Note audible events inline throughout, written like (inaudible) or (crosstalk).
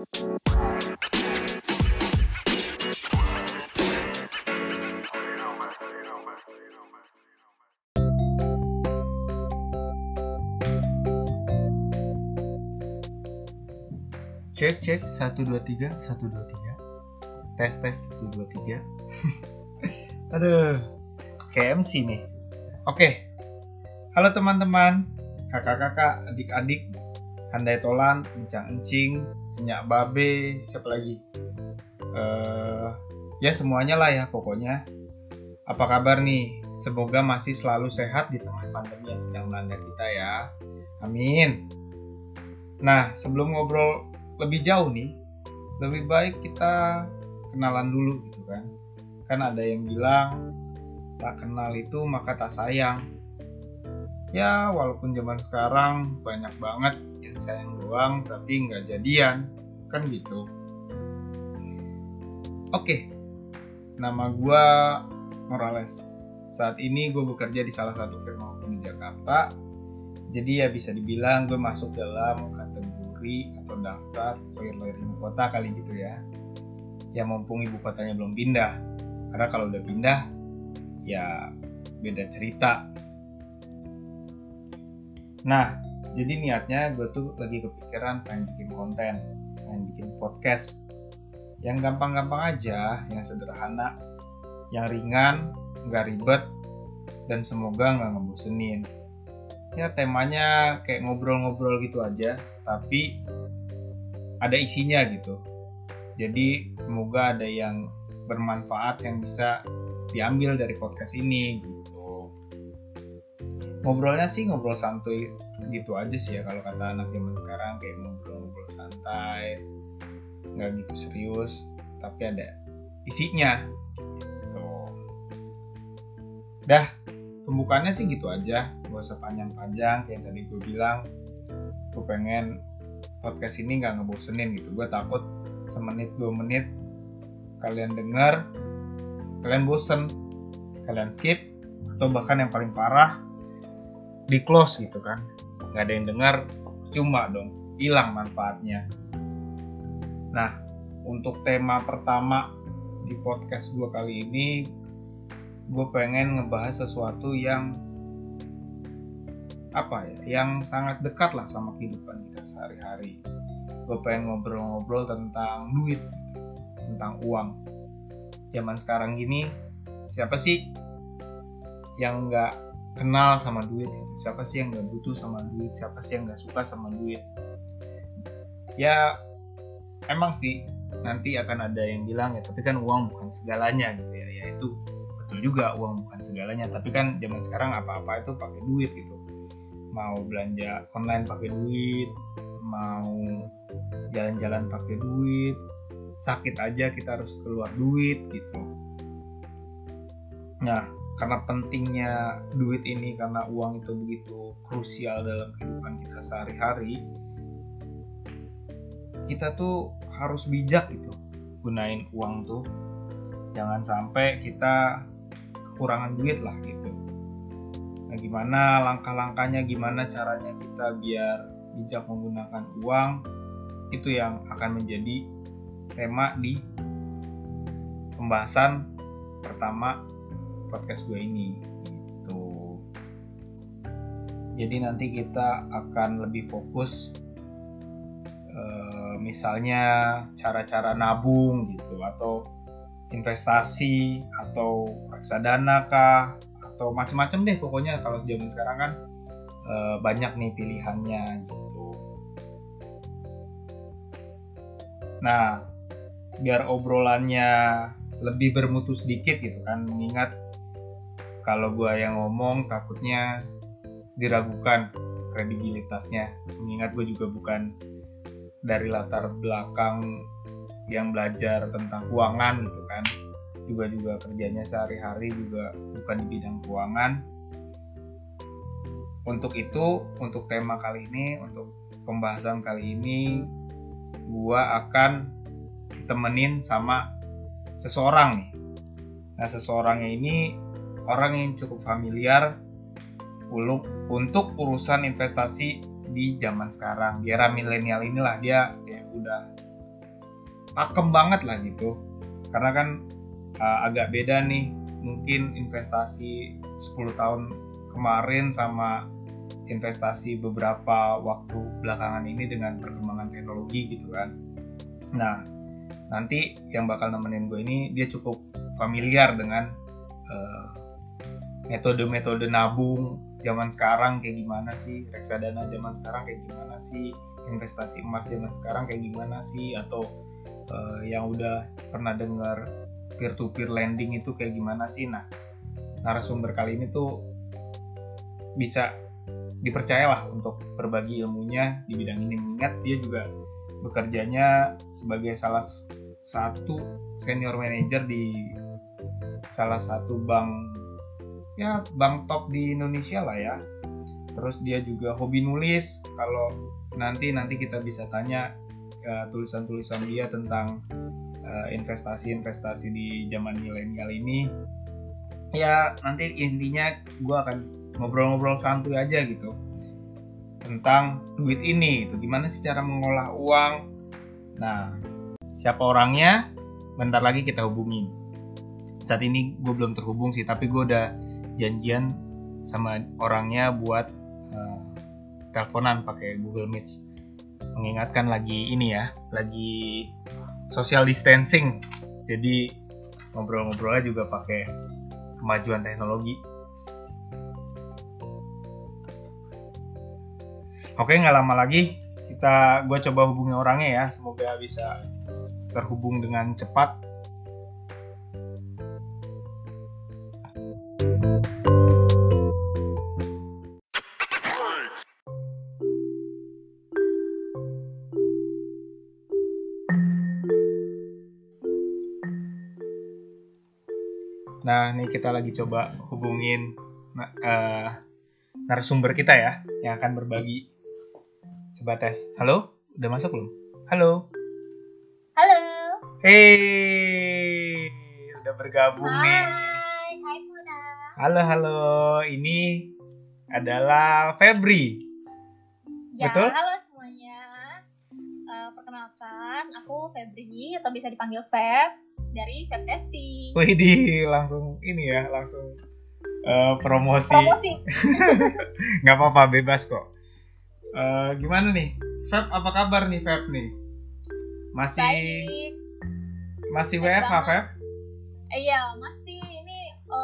Cek cek satu dua tiga satu dua tiga. Tes tes satu dua tiga. (laughs) Aduh kayak MC nih. Oke. Halo teman-teman kakak-kakak adik-adik handai tolan encang encing minyak babe siapa lagi? Eh ya semuanya lah ya pokoknya. Apa kabar nih? Semoga masih selalu sehat di tengah pandemi yang sedang melanda kita ya. Amin. Nah sebelum ngobrol lebih jauh nih lebih baik kita kenalan dulu gitu kan. Kan ada yang bilang tak kenal itu maka tak sayang. Ya walaupun zaman sekarang banyak banget yang sayang doang tapi nggak jadian. Kan gitu. Oke. Nama gua Morales. Saat ini gue bekerja di salah satu firma hukum di Jakarta. Jadi ya bisa dibilang gue masuk dalam kategori atau daftar lawyer-lawyer ibu kota kali gitu ya. Ya mumpung ibu kotanya belum pindah. Karena kalau udah pindah ya beda cerita. Nah jadi niatnya gue tuh lagi kepikiran pengen bikin konten pengen bikin podcast. Yang gampang-gampang aja yang sederhana yang ringan nggak ribet dan semoga nggak ngebosenin. Ya temanya kayak ngobrol-ngobrol gitu aja tapi ada isinya gitu. Jadi semoga ada yang bermanfaat yang bisa diambil dari podcast ini gitu ngobrolnya sih ngobrol santuy gitu aja sih ya kalau kata anak zaman sekarang kayak ngobrol-ngobrol santai nggak gitu serius tapi ada isinya gitu. Dah pembukaannya sih gitu aja gak usah panjang-panjang kayak tadi gue bilang. Gue pengen podcast ini nggak ngebosenin gitu gue takut semenit dua menit kalian dengar kalian bosen kalian skip atau bahkan yang paling parah di close gitu kan. Nggak ada yang dengar cuma dong hilang manfaatnya. Nah untuk tema pertama di podcast gue kali ini gue pengen ngebahas sesuatu yang apa ya yang sangat dekat lah sama kehidupan kita sehari-hari. Gue pengen ngobrol-ngobrol tentang duit tentang uang. Zaman sekarang gini siapa sih yang nggak kenal sama duit. Siapa sih yang nggak butuh sama duit? Siapa sih yang nggak suka sama duit? Ya emang sih nanti akan ada yang bilang ya tapi kan uang bukan segalanya gitu ya. Ya itu betul juga uang bukan segalanya. Tapi kan zaman sekarang apa-apa itu pakai duit gitu. Mau belanja online pakai duit mau jalan-jalan pakai duit sakit aja kita harus keluar duit gitu. Nah karena pentingnya duit ini karena uang itu begitu krusial dalam kehidupan kita sehari-hari kita tuh harus bijak gitu gunain uang tuh. Jangan sampai kita kekurangan duit lah gitu. Nah, gimana langkah-langkahnya, gimana caranya kita biar bijak menggunakan uang itu yang akan menjadi tema di pembahasan pertama podcast gue ini. Gitu. Jadi nanti kita akan lebih fokus eh, misalnya cara-cara nabung gitu atau investasi atau reksadana kah atau macam-macam deh pokoknya kalau zaman sekarang kan e, banyak nih pilihannya gitu. Nah, biar obrolannya lebih bermutu sedikit gitu kan, mengingat kalau gue yang ngomong takutnya diragukan kredibilitasnya, mengingat gue juga bukan dari latar belakang yang belajar tentang keuangan gitu kan. Juga juga kerjanya sehari-hari juga bukan di bidang keuangan. Untuk itu untuk tema kali ini untuk pembahasan kali ini gua akan temenin sama seseorang nih. Nah seseorangnya ini orang yang cukup familiar untuk urusan investasi di zaman sekarang. Di era milenial inilah dia kayak udah pakem banget lah gitu. Karena kan uh, agak beda nih mungkin investasi 10 tahun kemarin sama investasi beberapa waktu belakangan ini dengan perkembangan teknologi gitu kan. Nah nanti yang bakal nemenin gue ini dia cukup familiar dengan metode-metode nabung zaman sekarang kayak gimana sih? Reksadana zaman sekarang kayak gimana sih? Investasi emas zaman sekarang kayak gimana sih? Atau uh, yang udah pernah dengar peer to peer lending itu kayak gimana sih? Nah narasumber kali ini tuh bisa dipercayalah untuk berbagi ilmunya di bidang ini. Mengingat dia juga bekerjanya sebagai salah satu senior manager di salah satu bank ya bank top di Indonesia lah ya. Terus dia juga hobi nulis. Kalau nanti nanti kita bisa tanya uh, tulisan-tulisan dia tentang investasi-investasi uh, di zaman milenial ini. Ya nanti intinya gue akan ngobrol-ngobrol santuy aja gitu tentang duit ini itu gimana sih cara mengolah uang? Nah siapa orangnya? Bentar lagi kita hubungin. Saat ini gue belum terhubung sih tapi gue udah janjian sama orangnya buat uh, teleponan pakai Google Meet mengingatkan lagi ini ya lagi social distancing jadi ngobrol-ngobrolnya juga pakai kemajuan teknologi Oke, nggak lama lagi kita gue coba hubungi orangnya ya. Semoga bisa terhubung dengan cepat. Nah, ini kita lagi coba hubungin uh, narasumber kita ya, yang akan berbagi Coba tes. Halo? Udah masuk belum? Halo? Halo. Hey, udah bergabung Hai. nih. Halo, halo. Ini adalah Febri. Ya, Betul? halo semuanya. Uh, perkenalkan, aku Febri atau bisa dipanggil Feb dari Feb Testing. Wih, di langsung ini ya, langsung uh, promosi. Promosi. (laughs) Nggak apa-apa, bebas kok. Uh, gimana nih, Feb? Apa kabar nih, Feb nih? Masih Baik. masih Baik WFH. Feb? Iya, masih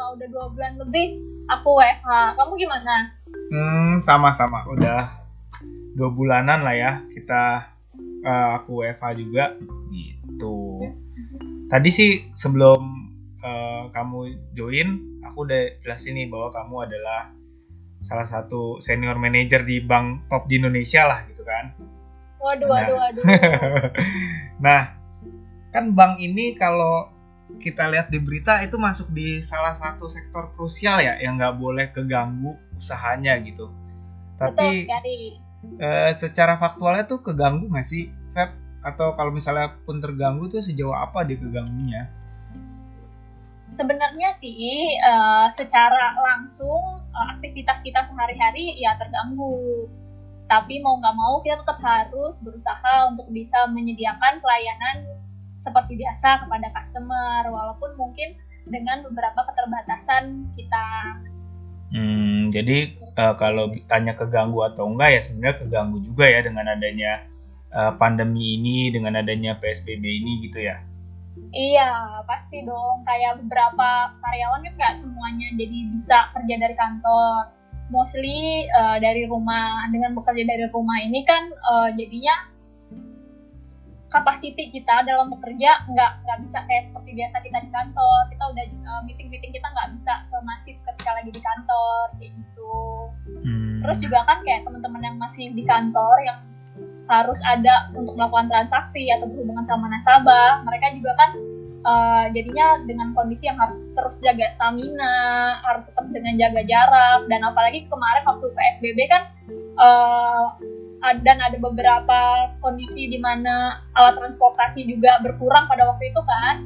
uh, udah dua bulan lebih aku WFH. Kamu gimana? Hmm, sama-sama. Udah dua bulanan lah ya kita uh, aku WFH juga gitu. Tadi sih sebelum uh, kamu join, aku udah jelasin nih bahwa kamu adalah salah satu senior manager di bank top di Indonesia lah gitu kan. Waduh, Nah. waduh, waduh. (laughs) nah, kan bank ini kalau kita lihat di berita itu masuk di salah satu sektor krusial ya yang nggak boleh keganggu usahanya gitu. Betul Tapi sekali. eh, secara faktualnya tuh keganggu nggak sih, Feb? Atau kalau misalnya pun terganggu tuh sejauh apa dia keganggunya? Sebenarnya sih eh, secara langsung eh, aktivitas kita sehari-hari ya terganggu. Tapi mau nggak mau kita tetap harus berusaha untuk bisa menyediakan pelayanan seperti biasa kepada customer walaupun mungkin dengan beberapa keterbatasan kita. Hmm, jadi eh, kalau tanya keganggu atau enggak ya sebenarnya keganggu juga ya dengan adanya eh, pandemi ini, dengan adanya PSBB ini gitu ya. Iya, pasti dong. Kayak beberapa karyawan kan nggak semuanya jadi bisa kerja dari kantor. Mostly eh, dari rumah. Dengan bekerja dari rumah ini kan eh, jadinya capacity kita dalam bekerja nggak nggak bisa kayak seperti biasa kita di kantor. Kita udah eh, meeting-meeting kita nggak bisa semasif ketika lagi di kantor kayak gitu. Hmm. Terus juga kan kayak teman-teman yang masih di kantor yang harus ada untuk melakukan transaksi atau berhubungan sama nasabah, mereka juga kan eh, jadinya dengan kondisi yang harus terus jaga stamina, harus tetap dengan jaga jarak dan apalagi kemarin waktu PSBB kan ad- dan ada beberapa kondisi di mana alat transportasi juga berkurang pada waktu itu kan.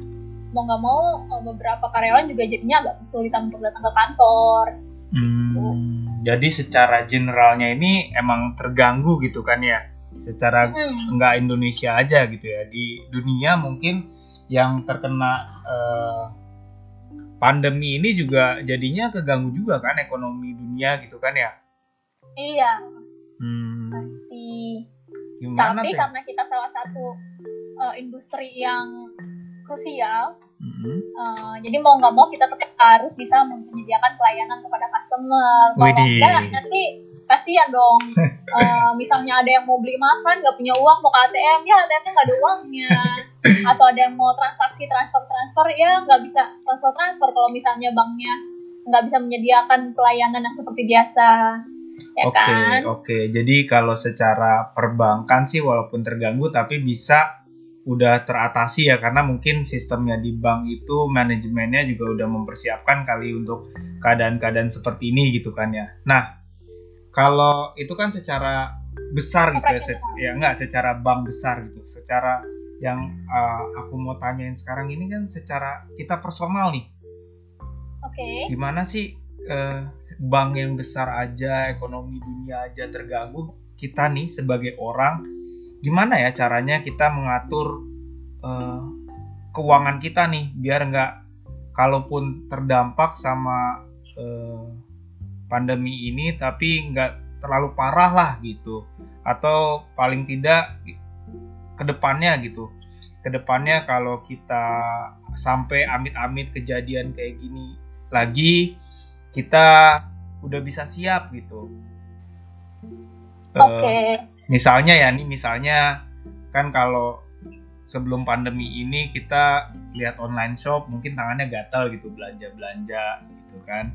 Mau nggak mau eh, beberapa karyawan juga jadinya agak kesulitan untuk datang ke kantor. Hmm, jadi secara generalnya ini emang terganggu gitu kan ya? Secara Mm. nggak Indonesia aja gitu ya? Di dunia mungkin yang terkena eh, pandemi ini juga jadinya keganggu juga kan ekonomi dunia gitu kan ya? Iya, hmm, pasti. gimana Tapi tuh karena kita salah satu uh, industri yang krusial, Mm-mm. uh, jadi mau nggak mau kita tetap harus bisa menyediakan pelayanan kepada customer. Kalau enggak, nanti kasihan dong. Uh, (laughs) misalnya ada yang mau beli makan, nggak punya uang, mau ke ATM, ya ATM-nya nggak ada uangnya. Atau ada yang mau transaksi transfer-transfer, ya nggak bisa transfer-transfer kalau misalnya banknya nggak bisa menyediakan pelayanan yang seperti biasa. Ya Oke, kan? oke. Jadi kalau secara perbankan sih walaupun terganggu tapi bisa udah teratasi ya karena mungkin sistemnya di bank itu manajemennya juga udah mempersiapkan kali untuk keadaan-keadaan seperti ini gitu kan ya. Nah, kalau itu kan secara besar gitu ya, se- ya enggak secara bank besar gitu. Secara yang uh, aku mau tanyain sekarang ini kan secara kita personal nih Oke. gimana sih eh, bank yang besar aja ekonomi dunia aja terganggu kita nih sebagai orang gimana ya caranya kita mengatur eh, keuangan kita nih biar nggak kalaupun terdampak sama eh, pandemi ini tapi nggak terlalu parah lah gitu. Atau paling tidak ke depannya gitu. Ke depannya kalau kita sampai amit-amit kejadian kayak gini lagi kita udah bisa siap gitu. Eh, Oke. misalnya ya nih misalnya kan kalau sebelum pandemi ini kita lihat online shop mungkin tangannya gatal gitu belanja belanja gitu kan.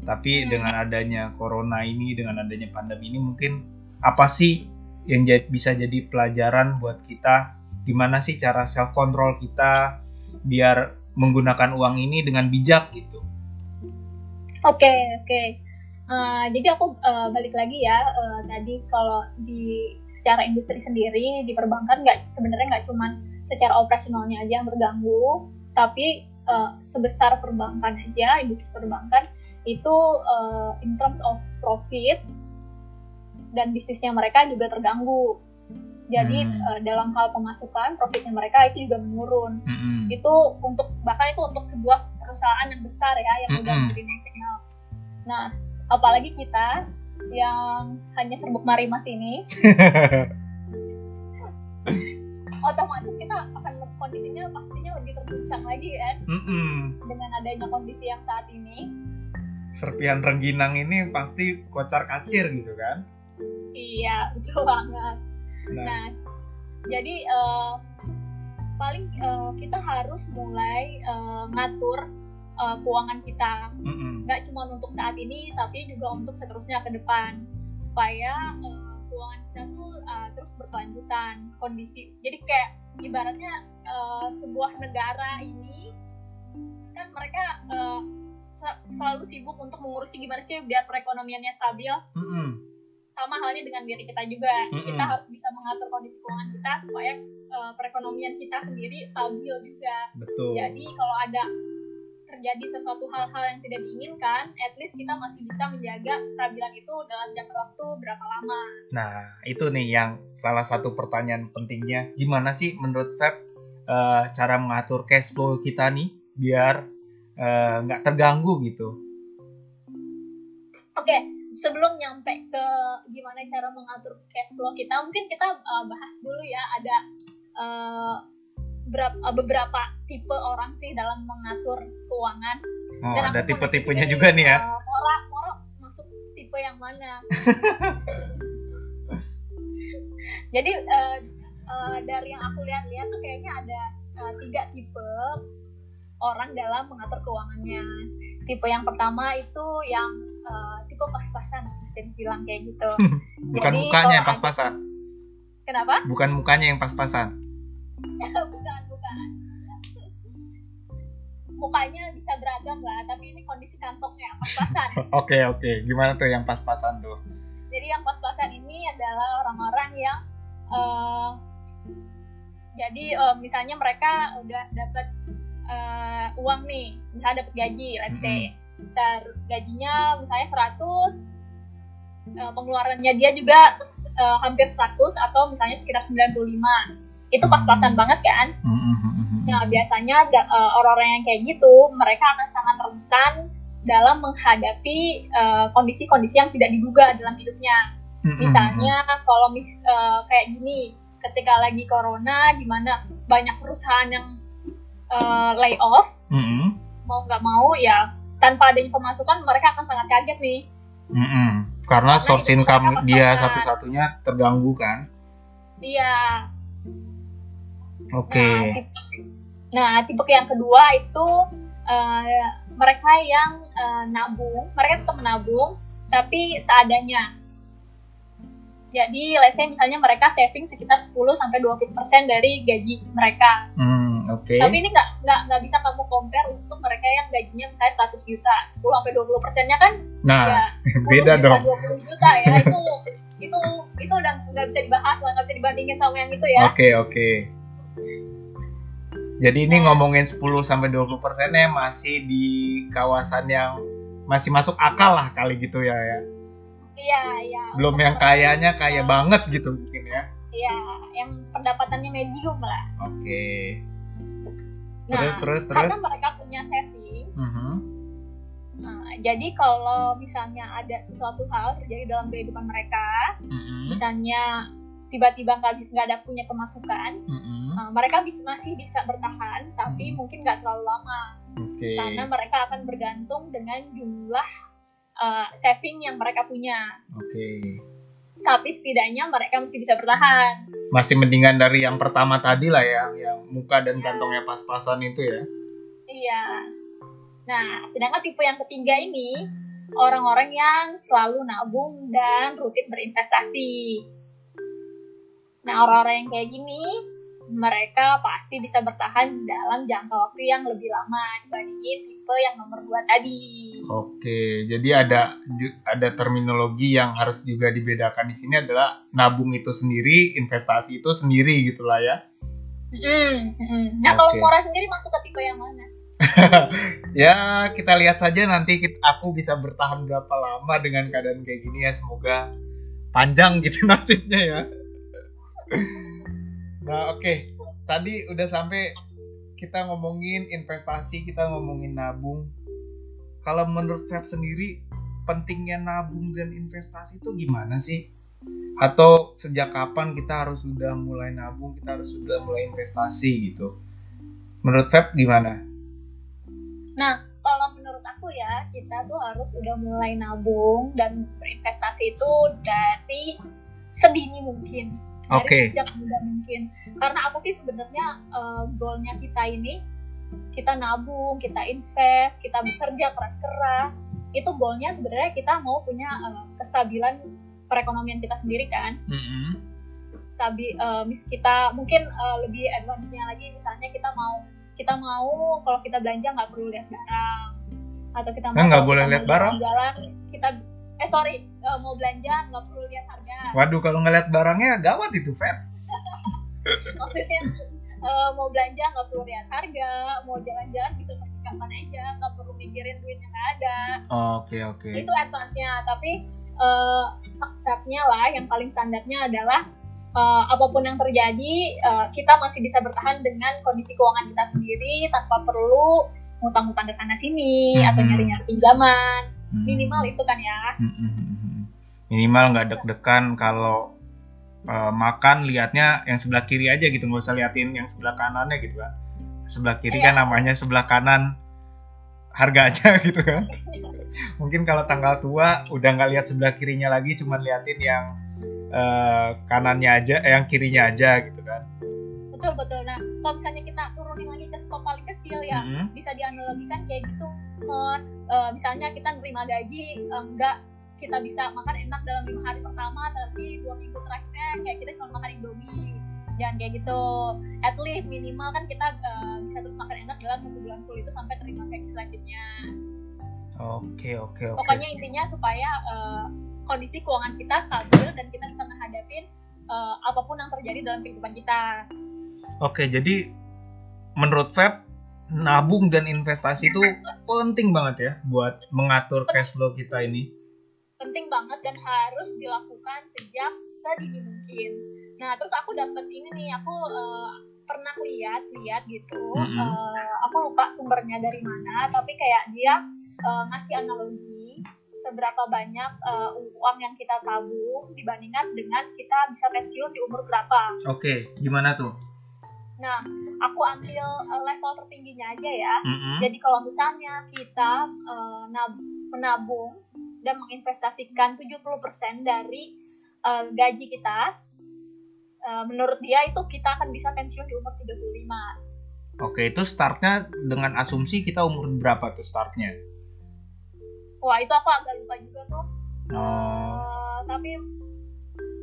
Tapi Hmm. dengan adanya corona ini dengan adanya pandemi ini mungkin apa sih yang bisa jadi pelajaran buat kita gimana sih cara self control kita biar menggunakan uang ini dengan bijak gitu. Oke, oke. Eh, jadi aku eh, balik lagi ya eh, tadi kalau di secara industri sendiri di perbankan nggak sebenarnya nggak cuman secara operasionalnya aja yang terganggu, tapi eh, sebesar perbankan aja industri perbankan itu eh, in terms of profit dan bisnisnya mereka juga terganggu. Jadi Hmm. eh, dalam hal pemasukan profitnya mereka itu juga menurun Mm-mm. itu untuk bahkan itu untuk sebuah perusahaan yang besar ya yang udah Mm-mm. multinasional. Nah, apalagi kita yang hanya serbuk marimas ini, (laughs) otomatis kita akan kondisinya pastinya lebih terguncang lagi kan Mm-mm. dengan adanya kondisi yang saat ini. Serpihan rengginang ini pasti kocar kacir gitu kan. Iya, (laughs) betul banget. Nah, Nah, jadi eh, paling eh, kita harus mulai eh, ngatur eh, keuangan kita. Nggak cuma untuk saat ini tapi juga untuk seterusnya ke depan. Supaya uh, keuangan kita tuh uh, terus berkelanjutan. Kondisi jadi kayak ibaratnya uh, sebuah negara ini kan mereka uh, se- selalu sibuk untuk mengurusi gimana sih biar perekonomiannya stabil. Mm-mm. sama halnya dengan diri kita juga. Mm-mm. kita harus bisa mengatur kondisi keuangan kita supaya uh, perekonomian kita sendiri stabil juga. Betul. jadi kalau ada terjadi sesuatu hal-hal yang tidak diinginkan, at least kita masih bisa menjaga kestabilan itu dalam jangka waktu berapa lama. Nah, itu nih yang salah satu pertanyaan pentingnya. Gimana sih menurut Feb eh, cara mengatur cash flow kita nih biar eh, nggak terganggu gitu? Oke, sebelum nyampe ke gimana cara mengatur cash flow kita, mungkin kita uh, bahas dulu ya ada uh, uh, beberapa tipe orang sih dalam mengatur keuangan. Oh, Dan ada tipe-tipenya juga nih ya. uh, Mora, Mora masuk tipe yang mana? (laughs) Jadi uh, uh, dari yang aku lihat-lihat tuh kayaknya ada uh, tiga tipe orang dalam mengatur keuangannya. Tipe yang pertama itu yang uh, tipe pas-pasan, bisa dibilang kayak gitu. (laughs) Bukan Jadi, mukanya pas-pasan. Kenapa? Bukan mukanya yang pas-pasan. (laughs) bukan, bukan. Mukanya bisa beragam lah, tapi ini kondisi kantongnya pas-pasan. (laughs) Oke, oke. Gimana tuh yang pas-pasan tuh? Jadi yang pas-pasan ini adalah orang-orang yang eh, jadi eh, misalnya mereka udah dapat eh, uang nih, misalnya dapat gaji, let's say. Ntar gajinya misalnya 100 uh, pengeluarannya dia juga uh, hampir 100 atau misalnya sekitar 95 itu pas-pasan banget kan Mm-mm. nah biasanya uh, orang-orang yang kayak gitu mereka akan sangat rentan dalam menghadapi uh, kondisi-kondisi yang tidak diduga dalam hidupnya Mm-mm. misalnya kalau mis uh, kayak gini ketika lagi corona di mana banyak perusahaan yang uh, lay off Mm-mm. mau nggak mau ya tanpa adanya pemasukan mereka akan sangat kaget nih Mm-mm. Karena Karena source income dia satu-satunya terganggu kan. iya Oke. nah tipe, nah tipe yang kedua itu uh, mereka yang uh, nabung mereka tetap menabung tapi seadanya jadi let's say misalnya mereka saving sekitar 10 sampai 20% dari gaji mereka Hmm, oke. Tapi ini nggak nggak nggak bisa kamu compare untuk mereka yang gajinya misalnya 100 juta, 10 sampai 20 persennya kan Nah, ya (laughs) 10 beda juta, dong. 20 juta ya itu itu itu udah nggak bisa dibahas lah, nggak bisa dibandingin sama yang itu ya. Oke, oke. Jadi ini Nah. ngomongin 10 sampai 20 persennya masih di kawasan yang masih masuk akal lah kali gitu ya ya. Iya iya. Belum yang kayanya kaya banget gitu mungkin ya. Iya, yang pendapatannya medium lah. Oke. Nah, Terus terus terus. karena mereka punya saving, Mhm. nah, jadi kalau misalnya ada sesuatu hal terjadi dalam kehidupan mereka, Mhm. misalnya tiba-tiba nggak nggak ada punya pemasukan, Mhm. Uh, mereka bis- masih bisa bertahan, tapi Hmm. mungkin nggak terlalu lama Oke. karena mereka akan bergantung dengan jumlah uh, saving yang mereka punya. Oke. Tapi setidaknya mereka masih bisa bertahan. Masih mendingan dari yang pertama tadi lah ya, yang muka dan kantongnya pas-pasan itu ya. Iya. Nah, sedangkan tipe yang ketiga ini orang-orang yang selalu nabung dan rutin berinvestasi. Nah, orang-orang yang kayak gini mereka pasti bisa bertahan dalam jangka waktu yang lebih lama dibandingin tipe yang nomor dua tadi. Oke, jadi ada ada terminologi yang harus juga dibedakan di sini adalah nabung itu sendiri, investasi itu sendiri gitulah ya. Mm, mm. Nah, kalau. Mora sendiri masuk ke tipe yang mana? (laughs) Ya, kita lihat saja nanti kit- aku bisa bertahan berapa lama dengan keadaan kayak gini ya. Semoga panjang gitu (laughs) nasibnya ya. Nah, oke. Tadi udah sampai kita ngomongin investasi, kita ngomongin nabung. Kalau menurut Feb sendiri, pentingnya nabung dan investasi itu gimana sih? Atau sejak kapan kita harus sudah mulai nabung, kita harus sudah mulai investasi gitu? Menurut Feb gimana? Nah, kalau menurut aku ya, kita tuh harus udah mulai nabung dan berinvestasi itu dari sedini mungkin. Dari Oke. sejak muda mungkin. Karena apa sih sebenarnya eh, goalnya kita ini? Kita nabung, kita invest, kita bekerja keras-keras. Itu goalnya sebenarnya kita mau punya eh, kestabilan perekonomian kita sendiri kan. Mm-mm. Tapi eh, mis kita mungkin eh, lebih advance-nya lagi misalnya kita mau kita mau kalau kita belanja nggak perlu lihat barang atau kita nggak kalau boleh kita lihat mau barang? jalan kita eh sorry. Eh, mau belanja nggak perlu lihat harga. Waduh, kalau ngeliat barangnya gawat itu, Feb. (laughs) maksudnya eh, mau belanja nggak perlu lihat harga. Mau jalan-jalan bisa pergi kapan aja. Nggak perlu mikirin duitnya nggak ada. Oke, oke. itu advance-nya. Tapi faktornya lah yang paling standarnya adalah eh, apa pun yang terjadi eh, kita masih bisa bertahan dengan kondisi keuangan kita sendiri tanpa perlu ngutang-ngutang ke sana sini Mhm. atau nyari-nyari pinjaman Hmm. minimal itu kan ya Mm-mm. Minimal nggak deg-degan kalau uh, makan liatnya yang sebelah kiri aja gitu, nggak usah liatin yang sebelah kanannya gitu kan. Sebelah kiri Iya. kan namanya sebelah kanan harga aja (laughs) gitu kan. Mungkin kalau tanggal tua udah nggak lihat sebelah kirinya lagi, cuma liatin yang uh, kanannya aja, eh, yang kirinya aja gitu kan. betul betul nah kalau misalnya kita turunin lagi skop paling kecil ya Mm-mm. bisa dianalogikan kayak gitu Mon. Eh, misalnya kita nerima gaji eh, enggak kita bisa makan enak dalam lima hari pertama tapi dua minggu terakhirnya kayak kita cuma makan indomie jangan kayak gitu at least minimal kan kita eh, bisa terus makan enak dalam satu bulan full itu sampai terima gaji selanjutnya Oke, oke, oke. pokoknya intinya supaya eh, kondisi keuangan kita stabil dan kita bisa menghadapi eh, apa pun yang terjadi dalam kehidupan kita Oke, jadi menurut Feb nabung dan investasi itu penting banget ya buat mengatur cash flow kita ini. penting banget dan harus dilakukan sejak sedini mungkin. Nah, terus aku dapat ini nih, aku uh, pernah lihat lihat gitu, Mm -hmm. uh, aku lupa sumbernya dari mana, tapi kayak dia uh, ngasih analogi seberapa banyak uh, uang yang kita tabung dibandingkan dengan kita bisa pensiun di umur berapa. Oke, gimana tuh? Nah, aku ambil uh, level tertingginya aja ya. Mm -hmm. Jadi kalau misalnya kita uh, nab- menabung dan menginvestasikan 70% dari uh, gaji kita, uh, menurut dia itu kita akan bisa pensiun di umur 35. Oke, itu startnya dengan asumsi kita umur berapa tuh startnya? Wah, itu aku agak lupa juga tuh. Oh, Uh, tapi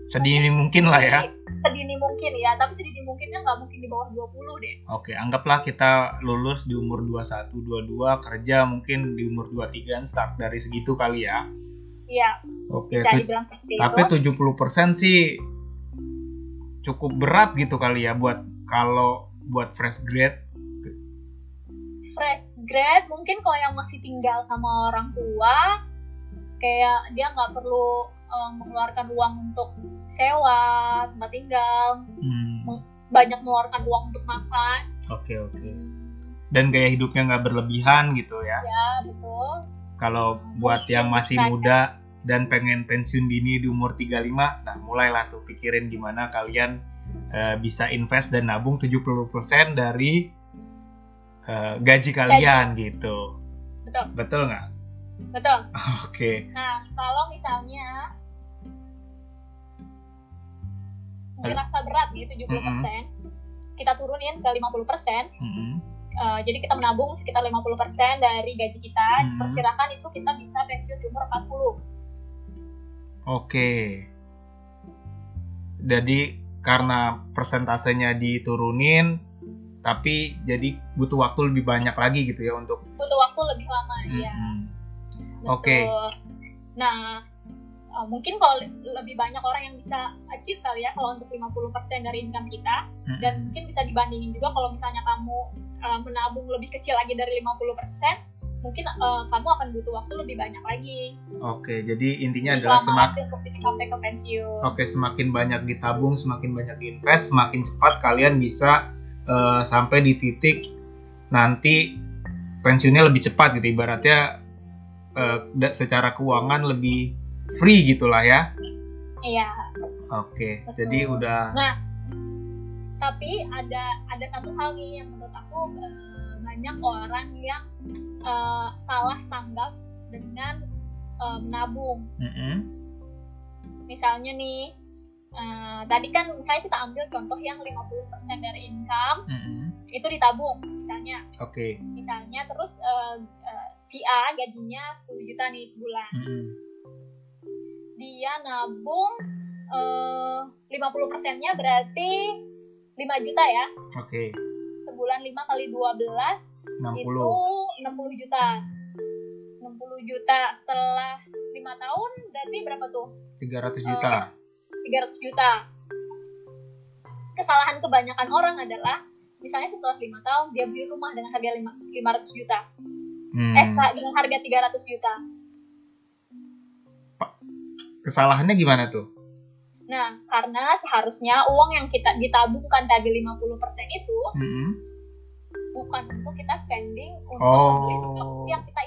sedini mungkin lah ya. sedini mungkin ya, tapi sedini mungkinnya nggak mungkin di bawah 20 deh. Oke, anggaplah kita lulus di umur 21, 22, kerja mungkin di umur 23 start dari segitu kali ya. Iya, Oke, bisa dibilang seperti tapi itu. 70% sih cukup berat gitu kali ya buat kalau buat fresh grade. fresh grad mungkin kalau yang masih tinggal sama orang tua kayak dia nggak perlu um, mengeluarkan uang untuk sewa tempat tinggal Hmm, banyak mengeluarkan uang untuk makan Oke, oke. Hmm, Dan gaya hidupnya nggak berlebihan gitu ya. ya betul Kalau buat Mungkin yang masih muda dan pengen pensiun dini di umur 35, nah mulailah tuh pikirin gimana kalian eh, bisa invest dan nabung 70% dari eh, gaji kalian gitu. betul Betul nggak? betul Oke. nah kalau misalnya dirasa berat nih 70% kita turunin ke 50% Mm-mm. Uh, jadi kita menabung sekitar 50% dari gaji kita Hmm. diperkirakan itu kita bisa pensiun di umur 40 Oke. Jadi karena persentasenya diturunin, tapi jadi butuh waktu lebih banyak lagi gitu ya untuk. butuh waktu lebih lama ya Mm-mm. Betul. Oke. Nah, uh, mungkin kalau le- lebih banyak orang yang bisa achieve kali ya kalau untuk 50% dari income kita Mm-mm. dan mungkin bisa dibandingin juga kalau misalnya kamu uh, menabung lebih kecil lagi dari 50%, mungkin uh, kamu akan butuh waktu lebih banyak lagi. Oke, jadi intinya Lebih adalah semakin sampai ke pensiun. Oke, semakin banyak ditabung, semakin banyak diinvest, semakin cepat kalian bisa eh, sampai di titik nanti pensiunnya lebih cepat gitu. Ibaratnya da- secara keuangan lebih free gitulah ya. Iya. Oke, Betul. jadi udah Nah, tapi ada ada satu hal nih yang menurut aku eh, banyak orang yang eh, salah tanggap dengan eh, menabung. Mm-mm. Misalnya nih, eh, tadi kan misalnya kita ambil contoh yang 50% dari income Mm-mm. itu ditabung misalnya. Oke. Misalnya terus eh, eh, si A gajinya 10 juta nih sebulan. Mm-mm. Dia nabung eh, 50%-nya berarti 5 juta ya. Oke. Sebulan 5 kali 12 itu 60. 60 juta. 60 juta setelah 5 tahun berarti berapa tuh? 300 juta. 300 juta. Kesalahan kebanyakan orang adalah misalnya setelah 5 tahun dia beli rumah dengan harga lima- 500 juta. Hmm. Eh dengan harga 300 juta. Kesalahannya gimana tuh? Nah, karena seharusnya uang yang kita ditabungkan tadi 50% itu Mm-mm. bukan untuk kita spending untuk Oh. membeli sesuatu yang kita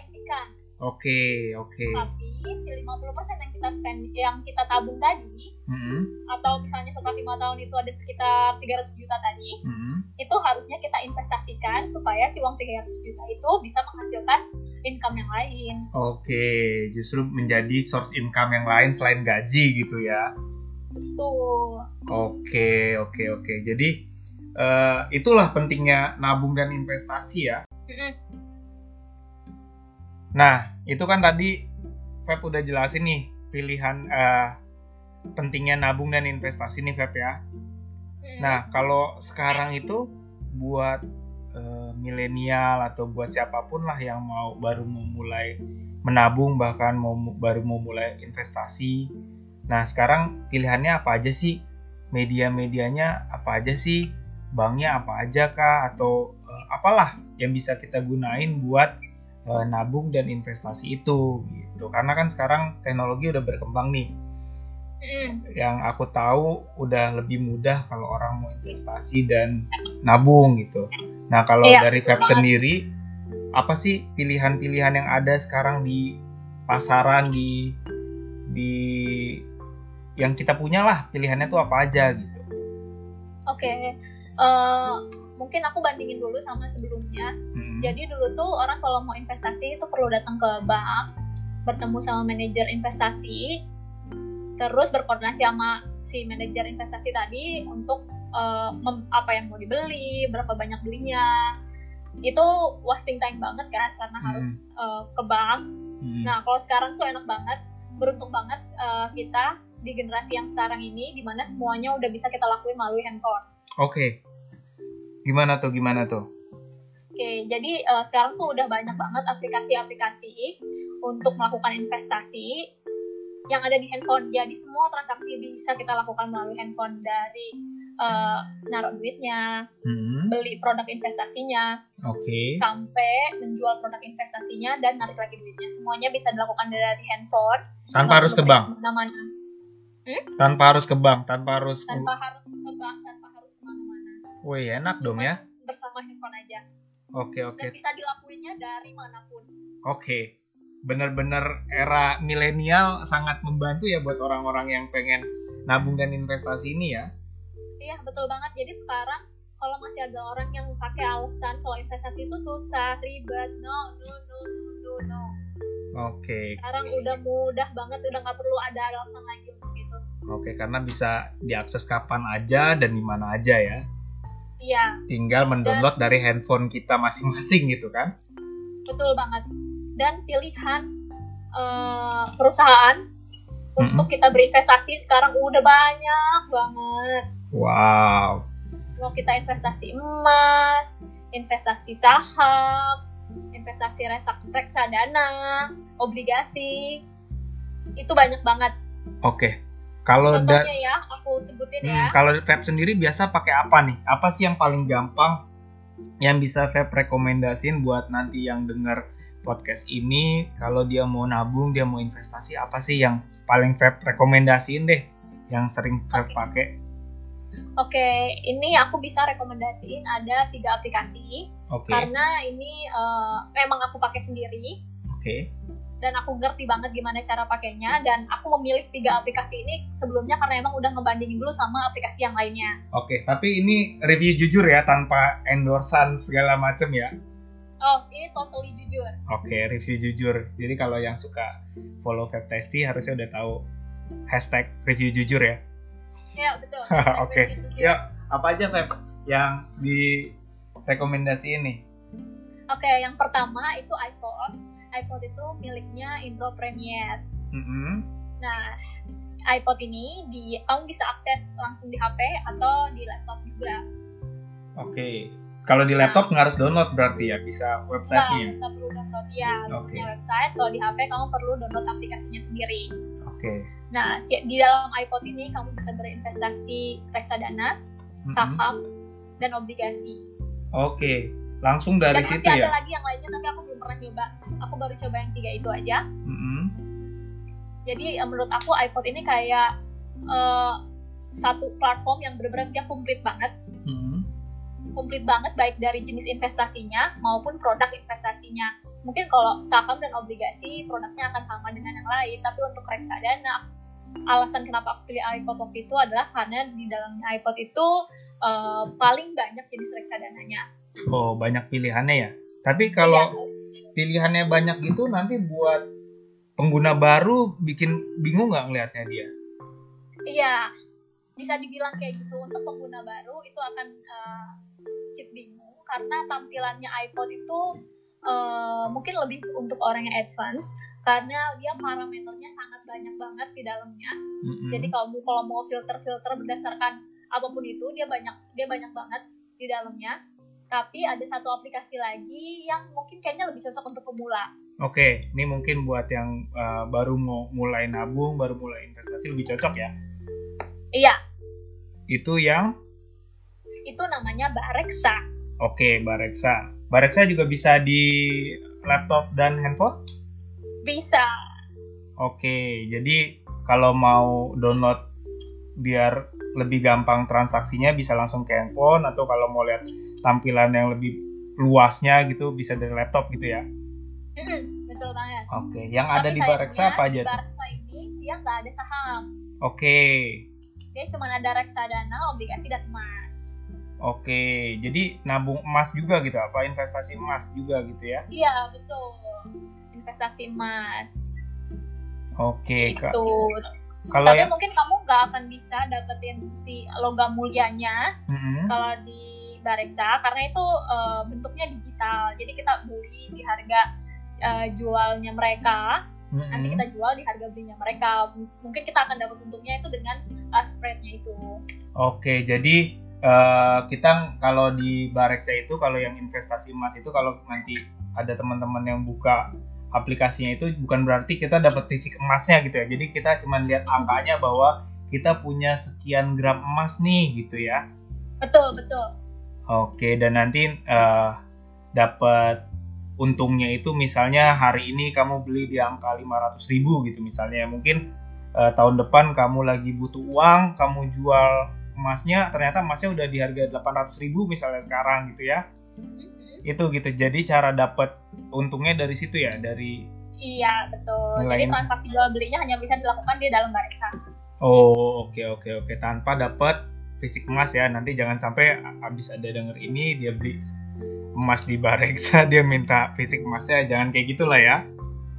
Oke, oke. Tapi si 50% yang kita spend yang kita tabung tadi Mm-mm. atau misalnya setelah lima tahun itu ada sekitar 300 juta tadi, Mm-mm. itu harusnya kita investasikan supaya si uang 300 juta itu bisa menghasilkan income yang lain. Oke, justru menjadi source income yang lain selain gaji gitu ya. Betul. Oke, oke, oke. Jadi eh, itulah pentingnya nabung dan investasi ya. Mm-mm. Nah, itu kan tadi Feb udah jelasin nih pilihan eh, pentingnya nabung dan investasi nih Feb ya. Mm-mm. Nah, kalau sekarang itu buat eh, milenial atau buat siapa pun lah yang mau baru mau mulai menabung bahkan mau baru mau mulai investasi. Nah, sekarang pilihannya apa aja sih? Media-medianya apa aja sih? Banknya apa aja kah atau eh, apalah yang bisa kita gunain buat eh, nabung dan investasi itu gitu. Karena kan sekarang teknologi udah berkembang nih. Mm. Yang aku tahu udah lebih mudah kalau orang mau investasi dan nabung gitu. Nah, kalau Iya, dari Feb sendiri apa sih pilihan-pilihan yang ada sekarang di pasaran di di yang kita punya lah pilihannya tuh apa aja gitu. Oke, Eh, mungkin aku bandingin dulu sama sebelumnya. Mm. Jadi dulu tuh orang kalau mau investasi itu perlu datang ke bank, bertemu sama manajer investasi, terus berkoordinasi sama si manajer investasi tadi untuk mem- apa yang mau dibeli, berapa banyak belinya. Itu wasting time banget kan, karena Hmm. harus eh, ke bank. Mm. Nah kalau sekarang tuh enak banget, beruntung banget eh, kita di generasi yang sekarang ini, di mana semuanya udah bisa kita lakuin melalui handphone. Oke. Gimana tuh? Gimana tuh? Oke, jadi eh, sekarang tuh udah banyak banget aplikasi-aplikasi untuk melakukan investasi yang ada di handphone. Jadi semua transaksi bisa kita lakukan melalui handphone dari eh, naruh duitnya, Mm. beli produk investasinya, Oke. sampai menjual produk investasinya dan narik lagi duitnya. Semuanya bisa dilakukan dari handphone. Tanpa harus ke bank. pergi ke mana-mana. Tanpa harus ke bank. Tanpa harus. Tanpa harus ke bank. Wih enak dong ya. Bersama handphone aja. Oke oke Dan bisa dilakuinnya dari mana pun. oke. Bener-bener era milenial sangat membantu ya buat orang-orang yang pengen nabung dan investasi ini ya. Iya betul banget. Jadi sekarang kalau masih ada orang yang pakai alasan kalau investasi itu susah, ribet, no, no, no, no, no. Oke Sekarang udah mudah banget, udah nggak perlu ada alasan lagi untuk itu. oke karena bisa diakses kapan aja dan di mana aja ya. Iya, Tinggal mendownload dari handphone kita masing-masing gitu kan. betul banget. Dan pilihan eh, perusahaan untuk kita berinvestasi sekarang udah banyak banget. Wow. Mau kita investasi emas, investasi saham, investasi reksadana, obligasi, itu banyak banget. Oke. Kalau ya, aku sebutin Hmm, ya. kalau Feb sendiri biasa pakai apa nih? Apa sih yang paling gampang yang bisa Feb rekomendasiin buat nanti yang denger podcast ini kalau dia mau nabung, dia mau investasi, apa sih yang paling Feb rekomendasiin deh yang sering Feb Oke. pakai? Oke, ini aku bisa rekomendasiin ada tiga aplikasi Oke. karena ini eh, memang aku pakai sendiri Oke. Dan aku ngerti banget gimana cara pakainya dan aku memilih tiga aplikasi ini sebelumnya karena emang udah ngebandingin dulu sama aplikasi yang lainnya. Oke, tapi ini review jujur ya tanpa endorsan segala macem ya. Oh, ini totally jujur. Oke, review jujur. Jadi kalau yang suka follow Testy harusnya udah tahu hashtag review jujur ya. Ya, betul. (laughs) Oke. Jujur. Yuk, apa aja Feb yang di rekomendasi ini? Oke, yang pertama itu iPod. iPod itu miliknya Indro Premier. Mm-mm. Nah, iPod ini di kamu bisa akses langsung di HP atau di laptop juga. Oke. Kalau di laptop nggak harus download berarti ya, bisa Nggak, websitenya. nggak perlu download ya, Oke. punya website. Kalau di HP kamu perlu download aplikasinya sendiri. Oke. Nah, si- di dalam iPod ini kamu bisa berinvestasi reksadana, Mm-mm. saham, dan obligasi. Oke. Langsung dari dan situ masih ada ya. lagi yang lainnya, tapi aku belum pernah nyoba. Aku baru coba yang tiga itu aja. Mm-mm. Jadi eh, menurut aku iPod ini kayak eh, satu platform yang benar-benar dia komplit banget. Mm-mm. komplit banget baik dari jenis investasinya maupun produk investasinya. Mungkin kalau saham dan obligasi produknya akan sama dengan yang lain, tapi untuk reksadana alasan kenapa aku pilih iPod waktu itu adalah karena di dalamnya iPod itu eh, paling banyak jenis reksadananya. Oh, banyak pilihannya ya. Tapi kalau pilihannya banyak gitu nanti buat pengguna baru bikin bingung nggak ngelihatnya dia? Iya, bisa dibilang kayak gitu. Untuk pengguna baru itu akan sedikit bingung karena tampilannya iPod itu eh, mungkin lebih untuk orang yang advance karena dia parameternya sangat banyak banget di dalamnya. Mm-mm. Jadi kalau mau kalau mau filter-filter berdasarkan apa pun itu dia banyak dia banyak banget di dalamnya. Tapi ada satu aplikasi lagi yang mungkin kayaknya lebih cocok untuk pemula. Oke, ini mungkin buat yang uh, baru mau mulai nabung, baru mulai investasi lebih cocok ya. Iya, Itu yang itu namanya Bareksa. oke, Bareksa. Bareksa juga bisa di laptop dan handphone? Bisa. Oke, jadi kalau mau download biar lebih gampang transaksinya bisa langsung ke handphone atau kalau mau lihat tampilan yang lebih luasnya gitu bisa dari laptop gitu ya. Mm, betul banget. Oke, yang ada Tapi di Bareksa apa aja di? Bareksa ini dia nggak ada saham. Oke. Dia cuma ada reksadana, obligasi dan emas. Oke, jadi nabung emas juga gitu apa investasi emas juga gitu ya? Iya betul. Investasi emas. Oke, Kak. Itu. Kalau Tapi yang mungkin kamu nggak akan bisa dapetin si logam mulianya Mm-mm. kalau di Bareksa karena itu eh, bentuknya digital. Jadi kita beli di harga eh, jualnya mereka, nanti Mm-mm. kita jual di harga belinya mereka. M- Mungkin kita akan dapat untungnya itu dengan eh, spreadnya itu. Oke, jadi eh, kita kalau di Bareksa itu kalau yang investasi emas itu kalau nanti ada teman-teman yang buka aplikasinya itu bukan berarti kita dapat fisik emasnya gitu ya. Jadi kita cuma lihat angkanya bahwa kita punya sekian gram emas nih gitu ya. Betul betul. Oke, dan nanti eh, dapat untungnya itu misalnya hari ini kamu beli di angka 500.000 ribu gitu misalnya. Mungkin eh, tahun depan kamu lagi butuh uang, kamu jual emasnya, ternyata emasnya udah di harga 800.000 ribu misalnya sekarang gitu ya. Mhm. Itu gitu. Jadi cara dapat untungnya dari situ ya, dari Iya betul. Nilai Jadi transaksi jual belinya hanya bisa dilakukan di dalam Bareksa. Oh, oke oke oke tanpa dapat fisik emas ya. Nanti jangan sampai habis ada denger ini dia beli emas di Bareksa (laughs) dia minta fisik emasnya jangan kayak gitulah ya.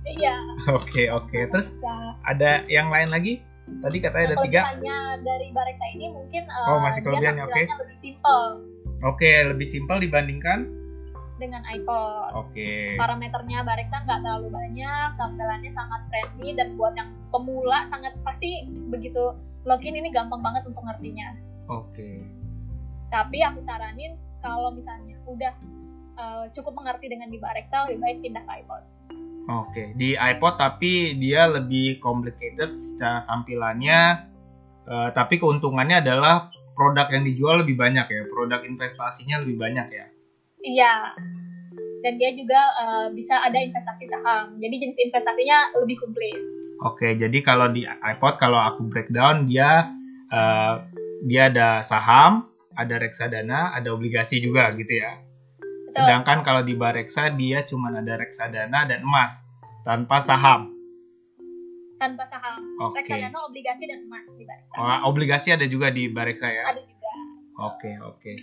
Iya. Oke oke. Terus Bisa. ada yang lain lagi? Tadi katanya ada tiga. kelebihannya dari Bareksa ini mungkin eh, Oh, masih kelebihannya, oke. tampilannya lebih simple Oke lebih simpel dibandingkan. dengan iPod. Oke. Parameternya Bareksa nggak terlalu banyak, tampilannya sangat friendly dan buat yang pemula sangat pasti begitu login ini gampang banget untuk ngertinya. Oke. Tapi aku saranin kalau misalnya udah eh, cukup mengerti dengan di Bareksa lebih baik pindah ke iPod. Oke. Di iPod tapi dia lebih complicated secara tampilannya. eh, tapi keuntungannya adalah produk yang dijual lebih banyak ya. Produk investasinya lebih banyak ya. Iya. Dan dia juga eh, bisa ada investasi saham. Jadi jenis investasinya lebih komplit. Oke, jadi kalau di iPod kalau aku breakdown dia eh, dia ada saham, ada reksadana, ada obligasi juga gitu ya. Betul. Sedangkan kalau di Bareksa dia cuma ada reksadana dan emas tanpa saham. Tanpa saham. Oke. Reksadana, obligasi dan emas di Bareksa. Oh, obligasi ada juga di Bareksa ya. Ada juga. Oke, oke.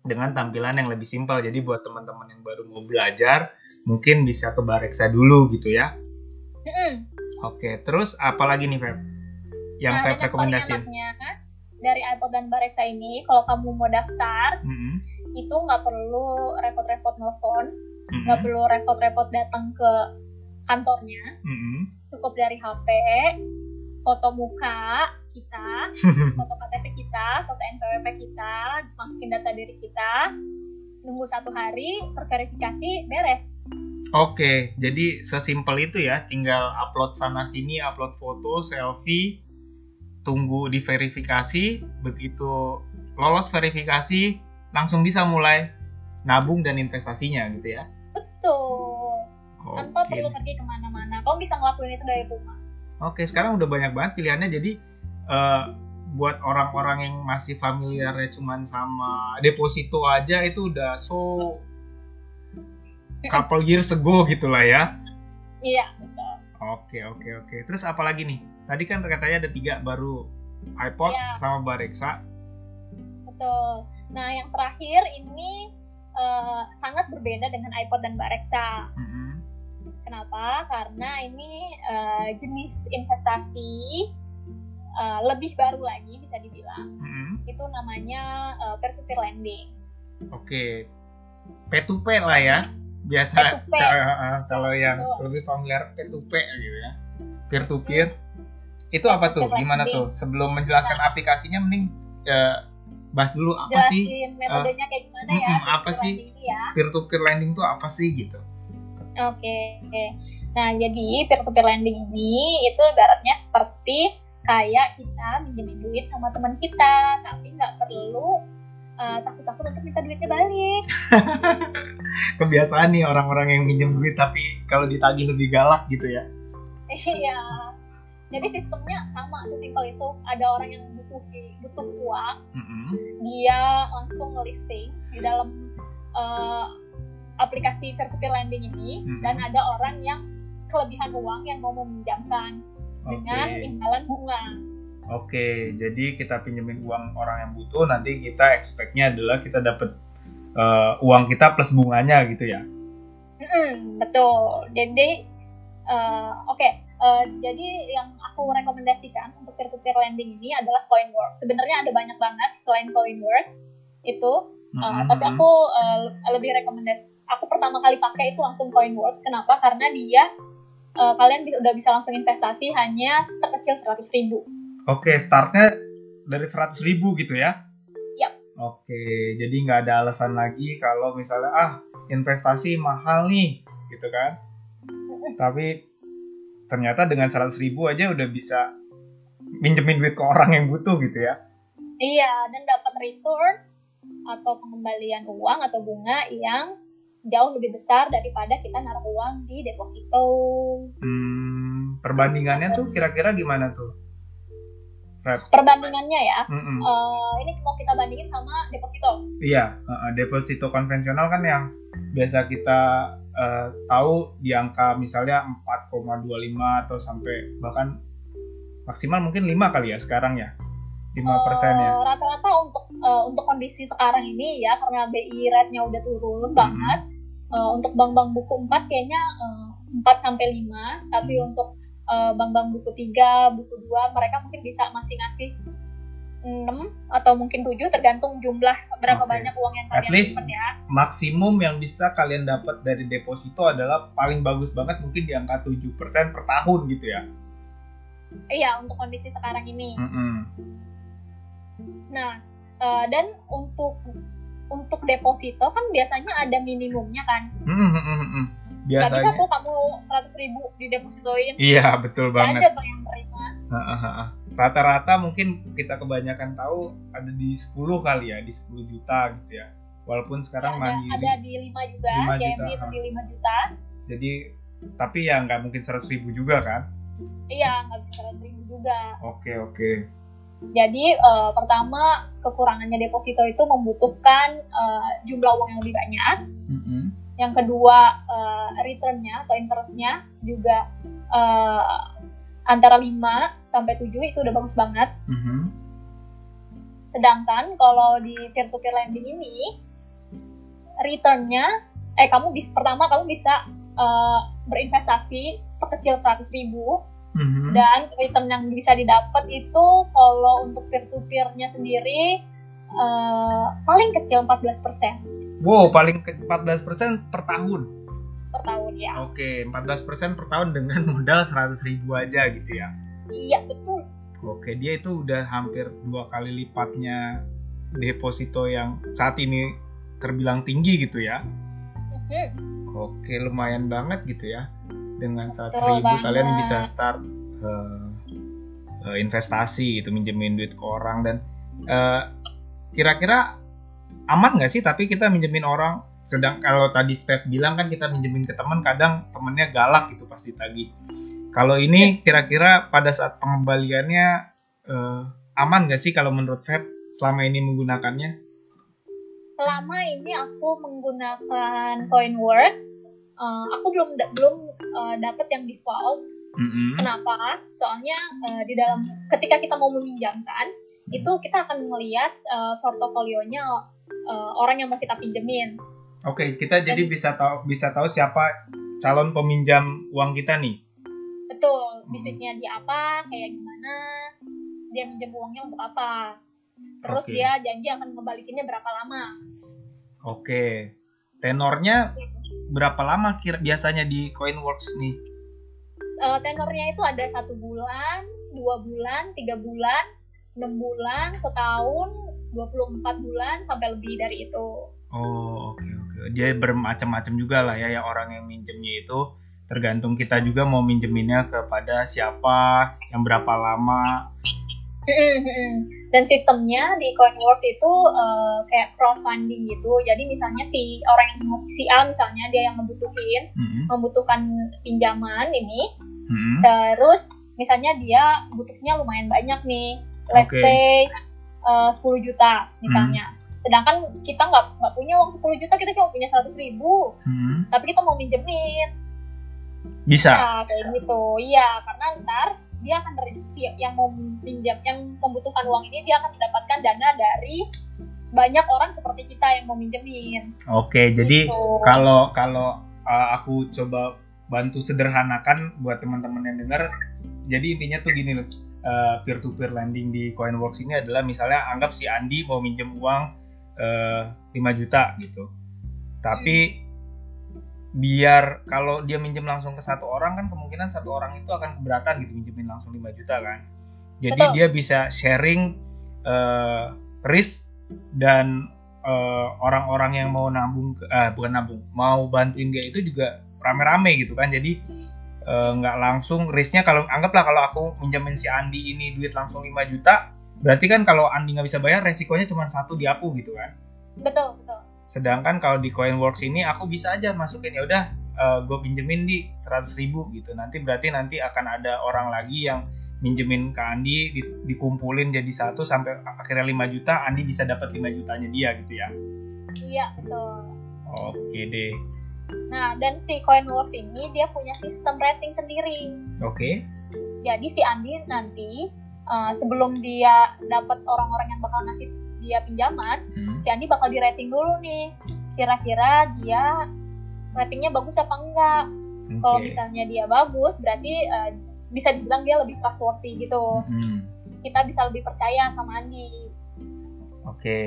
Dengan tampilan yang lebih simpel. Jadi buat teman-teman yang baru mau belajar, mungkin bisa ke Bareksa dulu gitu ya. Mm-mm. Oke, terus apa lagi nih, Feb? Yang Nah, Feb rekomendasiin? enaknya dari iPod dan Bareksa ini, kalau kamu mau daftar, Mm-mm, itu nggak perlu repot-repot nelfon, nggak perlu repot-repot datang ke kantornya, mm-mm. cukup dari HP, foto muka kita, (laughs) foto KTP kita, foto NPWP kita, masukin data diri kita, nunggu satu hari, terverifikasi, beres. Oke, jadi sesimpel itu ya, tinggal upload sana sini, upload foto, selfie, tunggu diverifikasi, begitu lolos verifikasi, langsung bisa mulai nabung dan investasinya gitu ya. Betul. Tanpa Oke. perlu pergi ke mana-mana. Kamu bisa ngelakuin itu dari rumah. Oke, sekarang udah banyak banget pilihannya. Jadi eh, buat orang-orang yang masih familiarnya cuman sama deposito aja itu udah so couple years ago gitu lah ya. Iya, betul. Oke, oke, oke. Terus apa lagi nih? Tadi kan katanya ada tiga baru iPod Iya. sama Bareksa. Betul. Nah, yang terakhir ini eh, sangat berbeda dengan iPod dan Bareksa. Mm-mm. Kenapa? Karena ini eh, jenis investasi eh, lebih baru lagi bisa dibilang. Mm-mm. Itu namanya eh, peer-to-peer lending. Oke, P2P lah ya. Biasa P2P. Ka- (laughs) kalau yang lebih familiar P2P gitu ya. Peer to peer. Itu apa tuh? Gimana tuh? Sebelum menjelaskan aplikasinya mending eh, bahas dulu apa sih Jelasin metodenya kayak gimana ya? mm-mm, apa sih? ya. peer to peer lending tuh apa sih gitu? Oke. Nah, jadi peer-to-peer lending ini itu ibaratnya seperti kayak kita minjemin duit sama teman kita, tapi nggak perlu uh, takut-takut untuk minta duitnya balik. (laughs) Kebiasaan nih orang-orang yang minjem duit tapi kalau ditagih lebih galak gitu ya. Iya. Jadi sistemnya sama sesimpel itu. Ada orang yang butuh butuh uang, Mm -mm. dia langsung ngelisting di dalam uh, aplikasi peer-to-peer lending ini, Mm-mm. dan ada orang yang kelebihan uang yang mau meminjamkan dengan Oke. imbalan bunga. Oke, jadi kita pinjemin uang orang yang butuh, nanti kita expect-nya adalah kita dapat eh, uang kita plus bunganya gitu ya. Mm-mm, betul. Jadi, uh, oke. Uh, jadi yang aku rekomendasikan untuk peer-to-peer lending ini adalah Coinworks. Sebenarnya ada banyak banget selain Coinworks itu, uh, Mm-mm, tapi mm-mm. aku uh, lebih rekomendasi. Aku pertama kali pakai itu langsung Coinworks. Kenapa? Karena dia uh, kalian udah bisa langsung investasi hanya sekecil 100 ribu. Oke, startnya dari 100 ribu gitu ya? Yap. Oke, jadi nggak ada alasan lagi kalau misalnya ah investasi mahal nih, gitu kan? Tapi ternyata dengan 100 ribu aja udah bisa minjemin duit ke orang yang butuh gitu ya? Iya, dan dapat return atau pengembalian uang atau bunga yang jauh lebih besar daripada kita naruh uang di deposito. Hmm, perbandingannya tuh kira-kira gimana tuh? Feb? Perbandingannya ya, Mm-mm. eh, ini mau kita bandingin sama deposito. Iya, uh, deposito konvensional kan yang biasa kita uh, tahu di angka misalnya 4,25 atau sampai bahkan maksimal mungkin 5 kali ya sekarang ya. 5 persen ya. Eh, Rata-rata untuk eh, untuk kondisi sekarang ini ya karena BI rate-nya udah turun banget. eh, untuk bank-bank buku 4 kayaknya eh, 4 sampai 5, tapi Hmm. untuk eh, bank-bank buku 3, buku 2 mereka mungkin bisa masih ngasih 6 atau mungkin 7 tergantung jumlah berapa Oke. banyak uang yang At kalian least- simpen ya. Maksimum yang bisa kalian dapat dari deposito adalah paling bagus banget mungkin di angka 7% per tahun gitu ya. Iya, untuk kondisi sekarang ini. Mm-mm. Nah, eh, dan untuk untuk deposito kan biasanya ada minimumnya kan. Mm-mm, mm-mm, mm-mm. Gak bisa Biasanya. tuh kamu 100 ribu didepositoin. Iya, betul banget. ada yang terima. Heeh. Rata-rata mungkin kita kebanyakan tahu ada di 10 kali ya, di 10 juta gitu ya. Walaupun sekarang ada, mandiri. ada di 5 juga, 5 CMB juta, itu di 5 juta. Jadi tapi ya nggak mungkin 100 ribu juga kan? Iya, nggak bisa 100 ribu juga. Oke oke. Jadi eh, pertama kekurangannya deposito itu membutuhkan eh, jumlah uang yang lebih banyak. Mm-mm. Yang kedua eh, returnnya atau interestnya juga eh, antara 5 sampai 7 itu udah bagus banget. Mhm. Sedangkan kalau di peer-to-peer lending ini returnnya, eh kamu bisa pertama kamu bisa eh, berinvestasi sekecil 100 ribu Mhm. dan return yang bisa didapat itu kalau untuk peer-to-peernya sendiri eh, paling kecil 14% Wow, paling ke 14% per tahun. per tahun ya. Oke, 14% per tahun dengan modal 100 ribu aja gitu ya. Iya betul. Oke, dia itu udah hampir dua kali lipatnya deposito yang saat ini terbilang tinggi gitu ya. Mhm. Oke, lumayan banget gitu ya. Dengan 100 Betul ribu banget. kalian bisa start eh, eh, investasi gitu, minjemin duit ke orang dan eh, kira-kira aman nggak sih? Tapi kita minjemin orang, sedang kalau tadi Spek bilang kan kita minjemin ke teman, kadang temennya galak gitu pasti tagih. Kalau ini kira-kira pada saat pengembaliannya eh, aman nggak sih kalau menurut Feb selama ini menggunakannya? Selama ini aku menggunakan Coinworks, eh, aku belum da- belum eh, dapet yang default. Mm-mm. Kenapa? Soalnya eh, di dalam ketika kita mau meminjamkan itu kita akan melihat eh, portofolionya eh, orang yang mau kita pinjemin. Oke, kita jadi bisa tahu bisa tahu siapa calon peminjam uang kita nih. Betul, Hmm. bisnisnya dia apa, kayak gimana, dia minjem uangnya untuk apa. Terus Oke. dia janji akan ngebalikinnya berapa lama. Oke. Tenornya berapa lama kira biasanya di Coinworks nih? Eh, tenornya itu ada satu bulan, dua bulan, tiga bulan, enam bulan, setahun, 24 bulan, sampai lebih dari itu. Oh, oke oke. Dia bermacam-macam juga lah ya yang orang yang minjemnya itu tergantung kita juga mau minjeminnya kepada siapa, yang berapa lama. Dan sistemnya di Coinworks itu uh, kayak crowdfunding gitu. Jadi misalnya si orang yang si A misalnya dia yang membutuhin Mm-mm. membutuhkan pinjaman ini, Mm-mm. terus misalnya dia butuhnya lumayan banyak nih, let's Oke. say uh, 10 juta misalnya. Sedangkan kita nggak nggak punya uang 10 juta, kita cuma punya 100 ribu, Mm-mm. tapi kita mau minjemin. Bisa. Nah, kayak gitu. Iya, karena ntar dia akan ter- si yang mau pinjam yang membutuhkan uang ini dia akan mendapatkan dana dari banyak orang seperti kita yang mau minjemin. Oke, jadi Gitu. kalau kalau uh, aku coba bantu sederhanakan buat teman-teman yang dengar, jadi intinya tuh gini loh. Peer to peer lending di Coinworks ini adalah misalnya anggap si Andi mau minjem uang eh, 5 juta gitu. Tapi biar kalau dia minjem langsung ke satu orang kan kemungkinan satu orang itu akan keberatan gitu minjemin langsung 5 juta kan. Jadi Betul. dia bisa sharing eh, risk dan eh, orang-orang yang mau nabung eh, bukan nabung mau bantuin dia itu juga rame-rame gitu kan jadi eh, nggak langsung risknya kalau anggaplah kalau aku minjemin si Andi ini duit langsung 5 juta berarti kan kalau Andi nggak bisa bayar resikonya cuma satu di aku gitu kan Betul, betul. sedangkan kalau di Coinworks ini aku bisa aja masukin ya udah gue pinjemin di 100 ribu gitu nanti berarti nanti akan ada orang lagi yang minjemin ke Andi di- dikumpulin jadi satu sampai akhirnya 5 juta Andi bisa dapat 5 jutanya dia gitu ya Iya, betul. oke deh Nah, dan si Coinworks ini dia punya sistem rating sendiri. oke Jadi si Andi nanti uh, sebelum dia dapat orang-orang yang bakal ngasih dia pinjaman, Hmm, si Andi bakal di rating dulu nih. Kira-kira dia ratingnya bagus apa enggak? Kalau oke. misalnya dia bagus, berarti uh, bisa dibilang dia lebih trustworthy gitu. Hmm, Kita bisa lebih percaya sama Andi. oke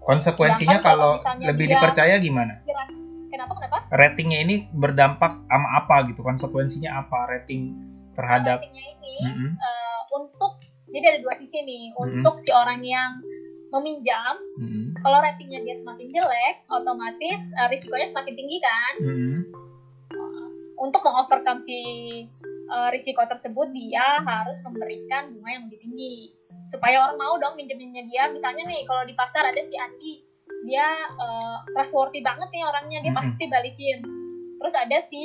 konsekuensinya Sedangkan kalau kalau lebih dia- dipercaya gimana Kira kenapa kenapa? ratingnya ini berdampak sama apa gitu konsekuensinya apa rating terhadap Ratingnya ini Mm-mm. uh, untuk jadi ada dua sisi nih. Untuk si orang yang meminjam, Mm-mm. kalau ratingnya dia semakin jelek, otomatis uh, risikonya semakin tinggi kan. Mm-mm. Untuk mengovercome si uh, risiko tersebut, dia harus memberikan bunga yang lebih tinggi supaya orang mau dong minjeminnya dia. Misalnya nih, kalau di pasar ada si Andi, dia uh, trustworthy banget nih orangnya, dia pasti balikin. Terus ada si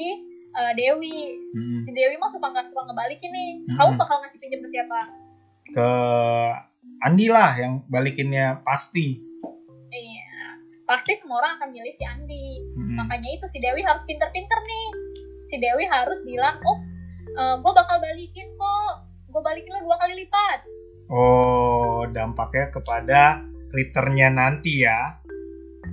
uh, Dewi, Mm-mm. si Dewi mah suka nggak suka ngebalikin nih. Mm-mm. Kamu bakal ngasih pinjam ke siapa? ke Andi lah yang balikinnya pasti Iya, pasti semua orang akan milih si Andi. Mm-mm. Makanya itu si Dewi harus pinter-pinter nih. Si Dewi harus bilang, oh, gue bakal balikin kok. Gue balikin lo dua kali lipat. oh dampaknya kepada returnnya nanti ya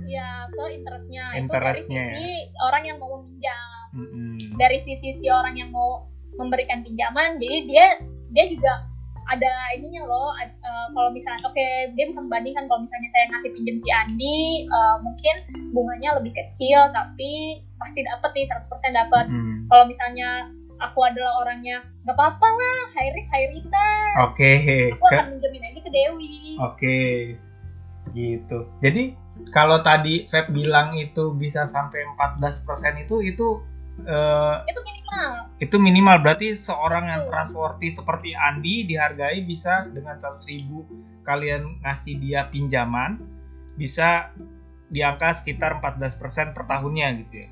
Ya, ke interestnya. Interestnya, Itu dari sisi orang yang mau meminjam. Mm-mm. Dari sisi si orang yang mau memberikan pinjaman. Jadi dia dia juga ada ininya loh. eh, kalau misalnya, oke, dia bisa membandingkan kalau misalnya saya ngasih pinjam si Andi, eh, mungkin bunganya lebih kecil, tapi pasti dapat nih 100% dapat. Mm. kalau misalnya aku adalah orangnya nggak apa-apa lah high risk high return oke aku Ke- akan minjemin aja ke Dewi oke gitu. Jadi kalau tadi Feb bilang itu bisa sampai 14% itu itu eh, itu minimal. itu minimal. Berarti seorang yang trustworthy seperti Andi dihargai bisa dengan 100 ribu kalian ngasih dia pinjaman bisa di angka sekitar 14% per tahunnya gitu ya.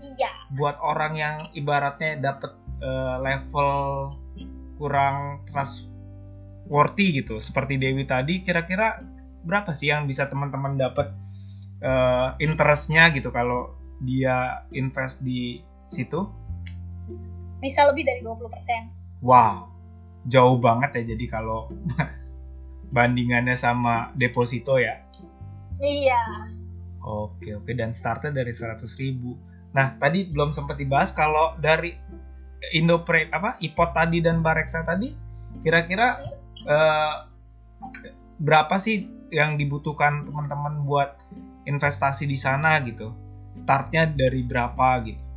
Iya. Buat orang yang ibaratnya dapat eh, level kurang trustworthy gitu seperti Dewi tadi kira-kira berapa sih yang bisa teman-teman dapat eh, interestnya gitu kalau dia invest di situ bisa lebih dari 20% Wow, jauh banget ya jadi kalau (laughs) bandingannya sama deposito ya. iya Oke oke dan startnya dari 100.000 ribu. Nah tadi belum sempat dibahas kalau dari Indopre apa Ipot tadi dan Bareksa tadi kira-kira eh, berapa sih yang dibutuhkan teman-teman buat investasi di sana gitu? Startnya dari berapa gitu?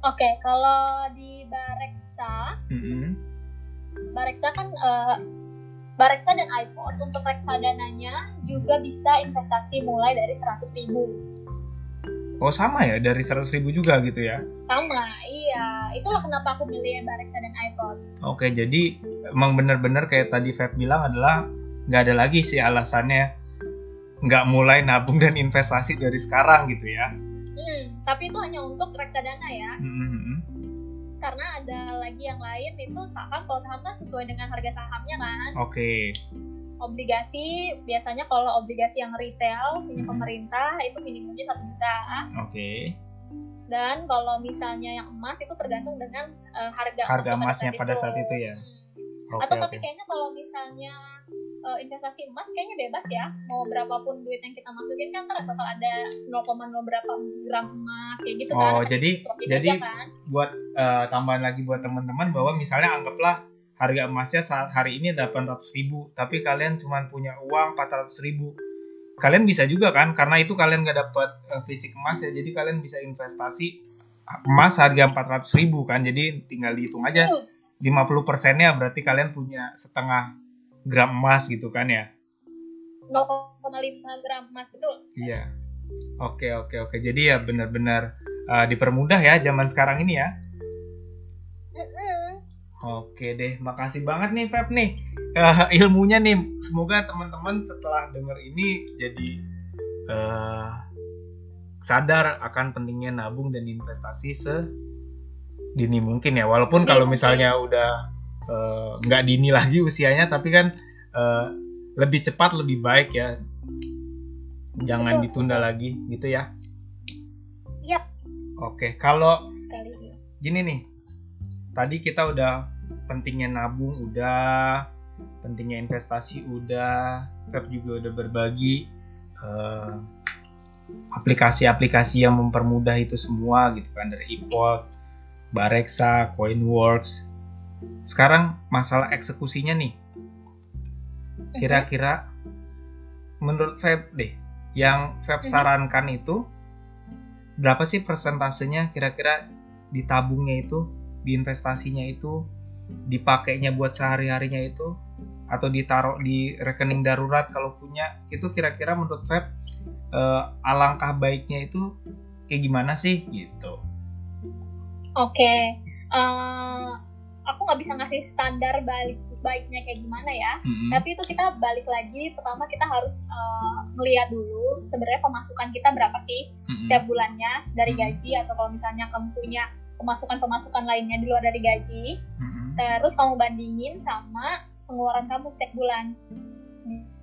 oke kalau di Bareksa Mm-mm. Bareksa kan eh, Bareksa dan iPod untuk reksadananya juga bisa investasi mulai dari 100.000 ribu Oh sama ya dari 100 ribu juga gitu ya? Sama, iya. Itulah kenapa aku milih Bareksa dan iPod. Oke jadi emang bener-bener kayak tadi Feb bilang adalah nggak ada lagi sih alasannya nggak mulai nabung dan investasi dari sekarang gitu ya? Hmm, tapi itu hanya untuk reksadana ya. Hmm. Karena ada lagi yang lain itu saham. Kalau saham kan sesuai dengan harga sahamnya kan. Oke. Obligasi biasanya kalau obligasi yang retail punya Hmm. pemerintah itu minimumnya satu juta. Oke. Dan kalau misalnya yang emas itu tergantung dengan eh, harga Harga emas emasnya pada saat itu ya? Hmm. Oke Atau tapi kayaknya kalau misalnya eh, investasi emas kayaknya bebas ya. Mau berapapun duit yang kita masukin kan ntar bakal ada 0,0 berapa gram emas kayak gitu kan. Oh, Apa jadi- gitu jadi- aja kan. buat eh, tambahan lagi buat teman-teman bahwa misalnya anggaplah harga emasnya saat hari ini 800 ribu tapi kalian cuma punya uang 400 ribu kalian bisa juga kan karena itu kalian nggak dapat eh, fisik emas ya jadi kalian bisa investasi emas harga 400 ribu kan jadi tinggal dihitung aja. 50 persennya berarti kalian punya setengah gram emas gitu kan ya 0,5 gram emas betul. iya oke oke oke jadi ya benar-benar eh, dipermudah ya zaman sekarang ini ya. Oke deh, makasih banget nih Feb nih Eh, ilmunya nih. Semoga teman-teman setelah denger ini jadi eh, sadar akan pentingnya nabung dan investasi sedini mungkin ya. Walaupun Dini kalau mungkin. misalnya udah eh, nggak dini lagi usianya, tapi kan eh, lebih cepat lebih baik ya. Jangan Betul, ditunda lagi gitu ya. Yap. Oke, kalau Sekali. gini nih tadi kita udah pentingnya nabung udah pentingnya investasi udah Feb juga udah berbagi eh, aplikasi-aplikasi yang mempermudah itu semua gitu kan dari iPod, Bareksa, Coinworks. Sekarang masalah eksekusinya nih. Kira-kira menurut Feb deh, yang Feb Mhm. sarankan itu berapa sih persentasenya kira-kira ditabungnya itu, diinvestasinya itu, dipakainya buat sehari-harinya itu atau ditaruh di rekening darurat kalau punya itu kira-kira menurut Feb eh, alangkah baiknya itu kayak gimana sih gitu. Oke. Eh, aku nggak bisa ngasih standar balik baiknya kayak gimana ya. Mm-mm. Tapi itu kita balik lagi. Pertama kita harus eh, ngeliat dulu sebenarnya pemasukan kita berapa sih Mm-mm. setiap bulannya dari gaji atau kalau misalnya kamu punya pemasukan-pemasukan lainnya di luar dari gaji. Mm-mm. Terus kamu bandingin sama pengeluaran kamu setiap bulan.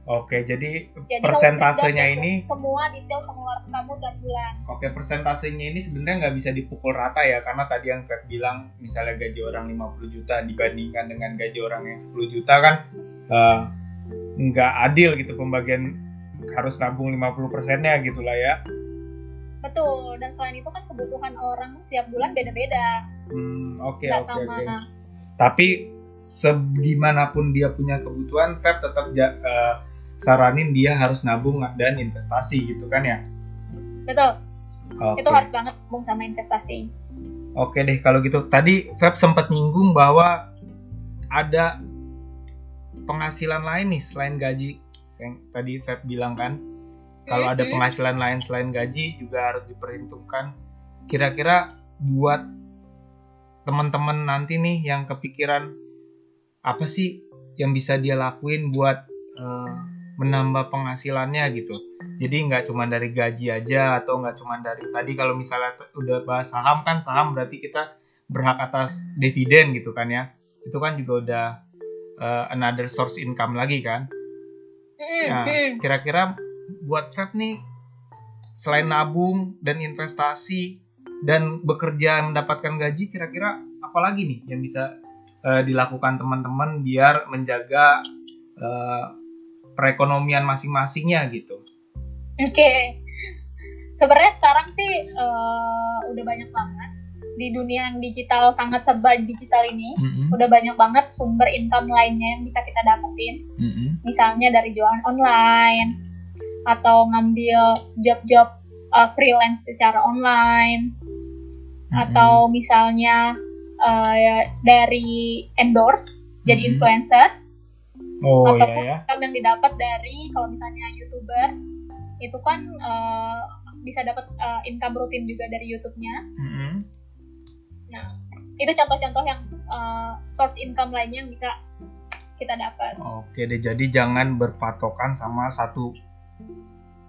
Oke, jadi Jadi Persentasenya ini- semua detail pengeluaran kamu tiap bulan. Oke, persentasenya ini sebenarnya nggak bisa dipukul rata ya, karena tadi yang Feb bilang, misalnya gaji orang 50 juta dibandingkan dengan gaji orang yang 10 juta kan eh, nggak adil gitu pembagian harus nabung 50 persennya gitu lah ya. Betul. Dan selain itu kan kebutuhan orang tiap bulan beda-beda. Hmm, oke Nggak oke sama. oke. Tapi segimanapun dia punya kebutuhan, Feb tetap ja- eh, saranin dia harus nabung dan investasi gitu kan ya. Betul. Oke. Itu harus banget gabung sama investasi. Oke deh kalau gitu. Tadi Feb sempat nyinggung bahwa ada penghasilan lain nih selain gaji. Yang tadi Feb bilang kan, kalau ada penghasilan lain selain gaji juga harus diperhitungkan. Kira-kira buat teman-teman nanti nih yang kepikiran apa sih yang bisa dia lakuin buat eh, menambah penghasilannya gitu. Jadi nggak cuma dari gaji aja atau nggak cuma dari tadi kalau misalnya udah bahas saham kan saham berarti kita berhak atas dividen gitu kan ya. Itu kan juga udah eh, another source income lagi kan. Nah, kira-kira buat Feb nih selain nabung dan investasi dan bekerja mendapatkan gaji kira-kira apa lagi nih yang bisa eh, dilakukan teman-teman biar menjaga eh, perekonomian masing-masingnya gitu. Oke. Sebenarnya sekarang sih eh, udah banyak banget di dunia yang digital sangat serba digital ini. Mm-mm, Udah banyak banget sumber income lainnya yang bisa kita dapetin. mm-mm, Misalnya dari jualan online atau ngambil job-job eh, freelance secara online mm-mm. atau misalnya eh, dari endorse jadi Mhm. influencer oh ataupun ya ya. yang didapat dari kalau misalnya youtuber itu kan eh, bisa dapat uh, income rutin juga dari YouTube-nya. Mm-mm. Nah, itu contoh-contoh yang uh, source income lainnya yang bisa kita dapat. Oke deh, jadi jangan berpatokan sama satu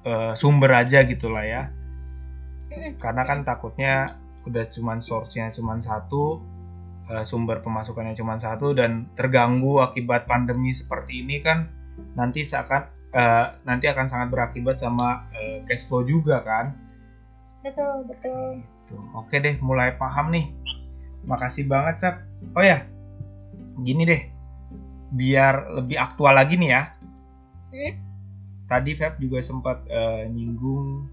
eh, sumber aja gitulah ya. Karena kan takutnya udah cuman source-nya cuman satu, eh, sumber pemasukannya cuman satu dan terganggu akibat pandemi seperti ini kan nanti seakan eh, nanti akan sangat berakibat sama eh, cash flow juga kan. Betul, betul. Tuh, oke deh, mulai paham nih. Makasih banget, Sep. Oh ya, gini deh. Biar lebih aktual lagi nih ya. Hmm? Tadi Feb juga sempat eh, nyinggung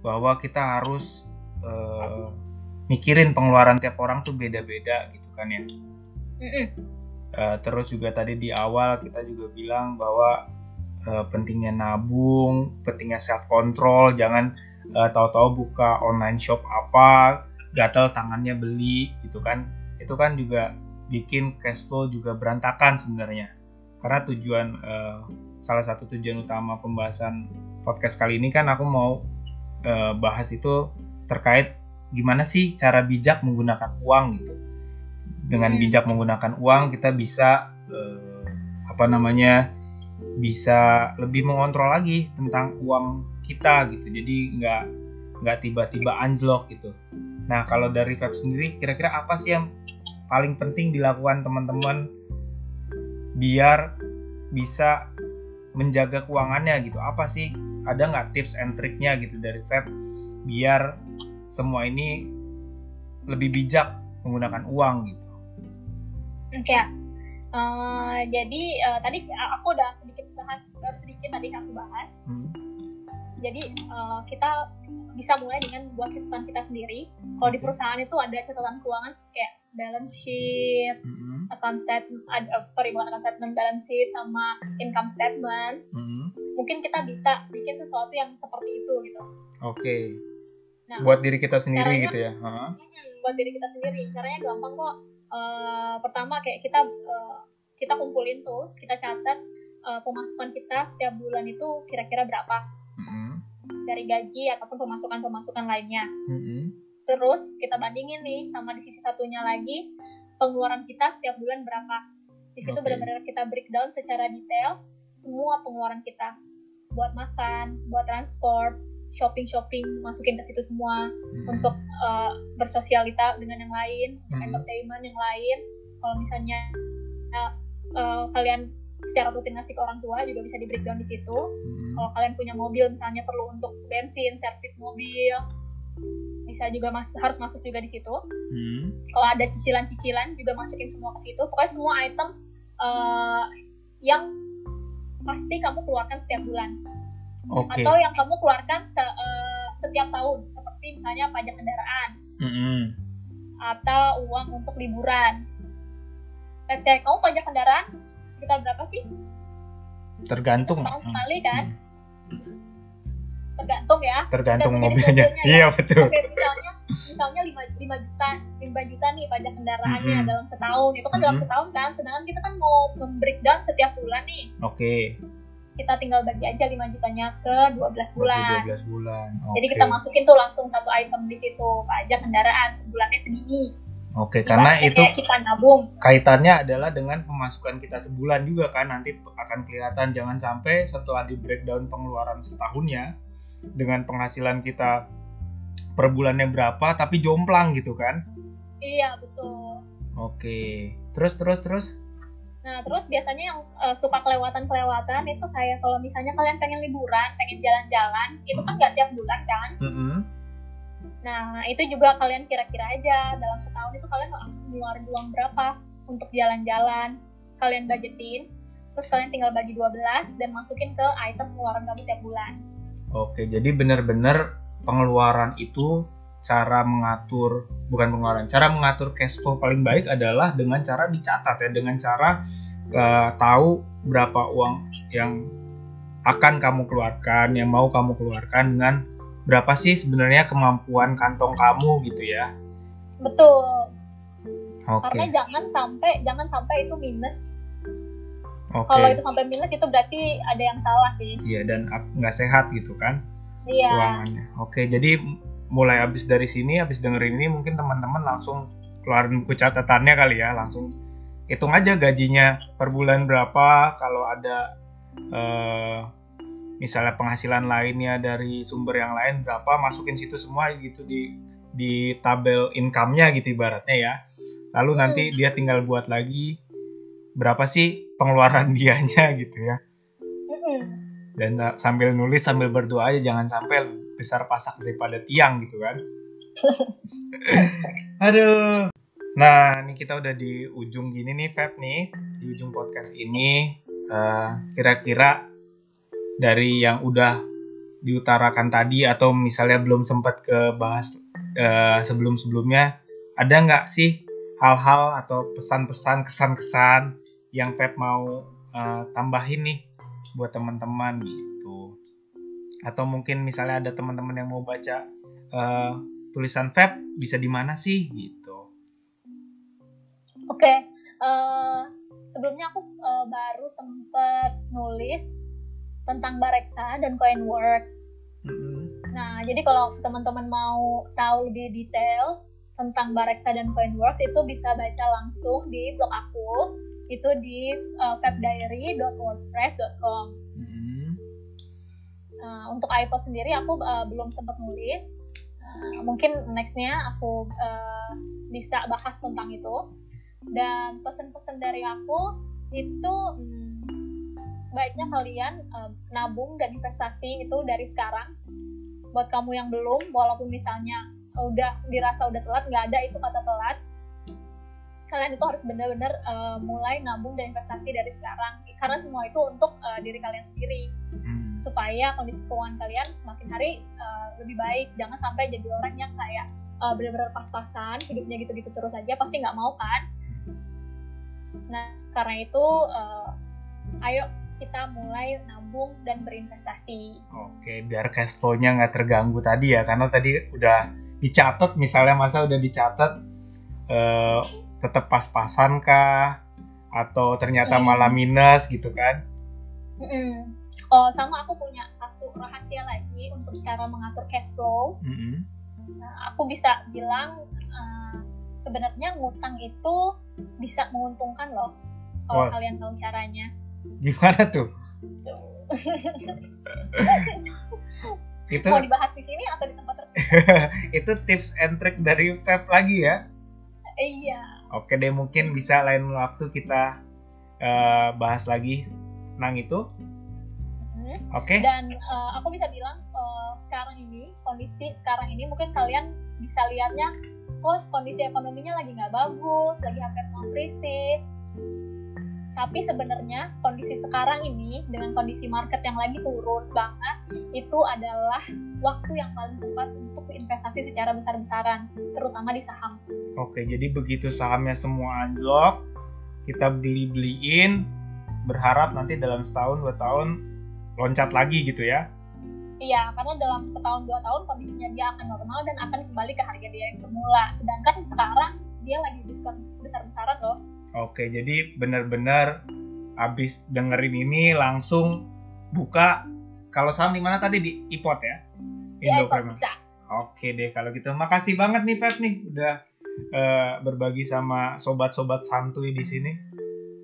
bahwa kita harus eh, mikirin pengeluaran tiap orang tuh beda-beda gitu kan ya. Mm-mm. Eh, terus juga tadi di awal kita juga bilang bahwa eh, pentingnya nabung, pentingnya self control, jangan eh, tahu-tahu buka online shop apa, gatel tangannya beli gitu kan. Itu kan juga bikin cash flow juga berantakan sebenarnya. Karena tujuan eh, salah satu tujuan utama pembahasan podcast kali ini kan aku mau eh, bahas itu terkait gimana sih cara bijak menggunakan uang gitu. Dengan Hmm. bijak menggunakan uang kita bisa eh, apa namanya bisa lebih mengontrol lagi tentang uang kita gitu. Jadi nggak nggak tiba-tiba anjlok gitu. Nah kalau dari Feb sendiri kira-kira apa sih yang paling penting dilakukan teman-teman biar bisa menjaga keuangannya gitu? Apa sih? Ada nggak tips and triknya gitu dari Feb biar semua ini lebih bijak menggunakan uang gitu Oke. Eh, jadi eh, tadi aku udah sedikit bahas, baru sedikit tadi aku bahas. Hmm. Jadi eh, kita bisa mulai dengan buat catatan kita sendiri. Kalau di perusahaan itu ada catatan keuangan kayak balance sheet, Mm-mm. account statement, eh, sorry bukan account statement, balance sheet sama income statement. Mm-mm. Mungkin kita bisa bikin sesuatu yang seperti itu gitu. Oke. Nah, Buat diri kita sendiri caranya- gitu ya. Mm-mm, buat diri kita sendiri caranya gampang kok Eh, pertama kayak kita eh, kita kumpulin tuh kita catat eh, pemasukan kita setiap bulan itu kira-kira berapa Mm-mm. dari gaji ataupun pemasukan pemasukan lainnya Mm-mm. terus kita bandingin nih sama di sisi satunya lagi pengeluaran kita setiap bulan berapa di situ Oke. benar-benar kita breakdown secara detail semua pengeluaran kita buat makan buat transport shopping shopping masukin ke situ semua Mm-mm. untuk uh, bersosialita dengan yang lain, untuk Mhm. entertainment yang lain. Kalau misalnya uh, uh, kalian secara rutin ngasih ke orang tua juga bisa di breakdown di situ. Mm-mm. Kalau kalian punya mobil misalnya perlu untuk bensin, servis mobil, bisa juga mas harus masuk juga di situ. Mm. Kalau ada cicilan-cicilan juga masukin semua ke situ. Pokoknya semua item uh, yang pasti kamu keluarkan setiap bulan Oke. atau yang kamu keluarkan se- uh, setiap tahun seperti misalnya pajak kendaraan Mm-mm. atau uang untuk liburan. Let's say kamu pajak kendaraan sekitar berapa sih? Tergantung. Setahun Mm. sekali kan? Mm. Tergantung ya. Tergantung Tergantung mobilnya. ya. Iya betul. Oke, misalnya misalnya 5, 5 juta 5 juta nih pajak kendaraannya Mm-mm. dalam setahun. Itu kan dalam Mm-mm. setahun kan. Sedangkan kita kan mau membreakdown setiap bulan nih. Oke. Kita tinggal bagi aja 5 jutanya ke 12 Berarti bulan. 12 bulan. Jadi Oke. kita masukin tuh langsung satu item di situ. Pajak kendaraan sebulannya segini. Oke, karena Ibaratnya itu kita nabung. kaitannya adalah dengan pemasukan kita sebulan juga kan nanti akan kelihatan jangan sampai setelah di breakdown pengeluaran setahunnya dengan penghasilan kita per bulannya berapa tapi jomplang gitu kan Iya, betul. oke terus terus terus Nah, terus biasanya yang eh, suka kelewatan-kelewatan itu kayak kalau misalnya kalian pengen liburan, pengen jalan-jalan, itu kan nggak tiap bulan kan? Mm-mm. Nah, itu juga kalian kira-kira aja dalam setahun itu kalian ngeluarin uang berapa untuk jalan-jalan. Kalian budgetin, terus kalian tinggal bagi 12 dan masukin ke item pengeluaran kamu tiap bulan. oke jadi benar-benar pengeluaran itu cara mengatur bukan pengeluaran cara mengatur cash flow paling baik adalah dengan cara dicatat ya dengan cara eh, tahu berapa uang yang akan kamu keluarkan yang mau kamu keluarkan dengan berapa sih sebenarnya kemampuan kantong kamu gitu ya Betul. oke Karena jangan sampai jangan sampai itu minus. oke Kalau itu sampai minus itu berarti ada yang salah sih. iya dan nggak sehat gitu kan Iya. keuangannya. Oke, jadi mulai habis dari sini, habis dengerin ini mungkin teman-teman langsung keluarin buku catatannya kali ya, langsung hitung aja gajinya per bulan berapa, kalau ada eh, misalnya penghasilan lainnya dari sumber yang lain berapa, masukin situ semua gitu di di tabel income-nya gitu ibaratnya ya. Lalu nanti dia tinggal buat lagi berapa sih pengeluaran (laughs) dianya gitu ya. Dan uh, sambil nulis sambil berdoa aja jangan sampai besar pasak daripada tiang gitu kan. (laughs) Aduh. Nah ini kita udah di ujung gini nih Feb nih. Di ujung podcast ini Eh, kira-kira dari yang udah diutarakan tadi atau misalnya belum sempat ke bahas eh, sebelum-sebelumnya ada nggak sih hal-hal atau pesan-pesan kesan-kesan yang Feb mau eh, tambahin nih buat teman-teman gitu atau mungkin misalnya ada teman-teman yang mau baca eh, tulisan Feb bisa di mana sih gitu Oke, eh, sebelumnya aku eh, baru sempet nulis tentang Bareksa dan Coinworks. Mm-mm. Nah, jadi kalau teman-teman mau tahu lebih detail tentang Bareksa dan Coinworks itu bisa baca langsung di blog aku itu di uh, webdiary.wordpress.com. Mm-mm. Nah, untuk iPod sendiri aku uh, belum sempat nulis. Uh, mungkin nextnya aku uh, bisa bahas tentang itu. Dan pesan-pesan dari aku itu hmm, sebaiknya kalian uh, nabung dan investasi itu dari sekarang. Buat kamu yang belum, walaupun misalnya udah dirasa udah telat, nggak ada itu kata telat. Kalian itu harus benar-benar uh, mulai nabung dan investasi dari sekarang. Karena semua itu untuk uh, diri kalian sendiri. Mm. supaya kondisi keuangan kalian semakin hari uh, lebih baik. Jangan sampai jadi orang yang kayak uh, benar-benar pas-pasan hidupnya gitu-gitu terus aja pasti nggak mau kan? Nah karena itu uh, ayo kita mulai nabung dan berinvestasi. Oke, biar cash flow-nya nggak terganggu tadi ya, karena tadi udah dicatat, misalnya masa udah dicatat, tetap pas-pasan kah, atau ternyata Hmm. malah minus gitu kan? Mm-mm. oh sama aku punya satu rahasia lagi untuk cara mengatur cash flow Mm-mm. Nah, aku bisa bilang uh, sebenarnya ngutang itu bisa menguntungkan loh kalau Wah. kalian tahu caranya. Gimana tuh? (laughs) itu Mau dibahas di sini atau di tempat tertentu? (laughs) itu tips and trick dari Feb lagi ya. Iya. Oke deh, mungkin bisa lain waktu kita eh, bahas lagi tentang itu. Mhm. Oke? Dan uh, aku bisa bilang uh, sekarang ini kondisi sekarang ini mungkin kalian bisa lihatnya, oh kondisi ekonominya lagi nggak bagus, lagi hampir mau krisis. Tapi sebenarnya kondisi sekarang ini dengan kondisi market yang lagi turun banget itu adalah waktu yang paling tepat untuk investasi secara besar-besaran, terutama di saham. Oke, jadi begitu sahamnya semua anjlok, kita beli-beliin, berharap nanti dalam setahun dua tahun loncat lagi gitu ya. Iya, karena dalam setahun dua tahun kondisinya dia akan normal dan akan kembali ke harga dia yang semula. Sedangkan sekarang dia lagi diskon besar-besaran loh. Oke, jadi benar-benar abis dengerin ini langsung buka. Kalau saham di mana tadi di iPod ya? Indo Premier. bisa. Oke deh kalau gitu. Makasih banget nih Feb nih udah eh, berbagi sama sobat-sobat santuy di sini.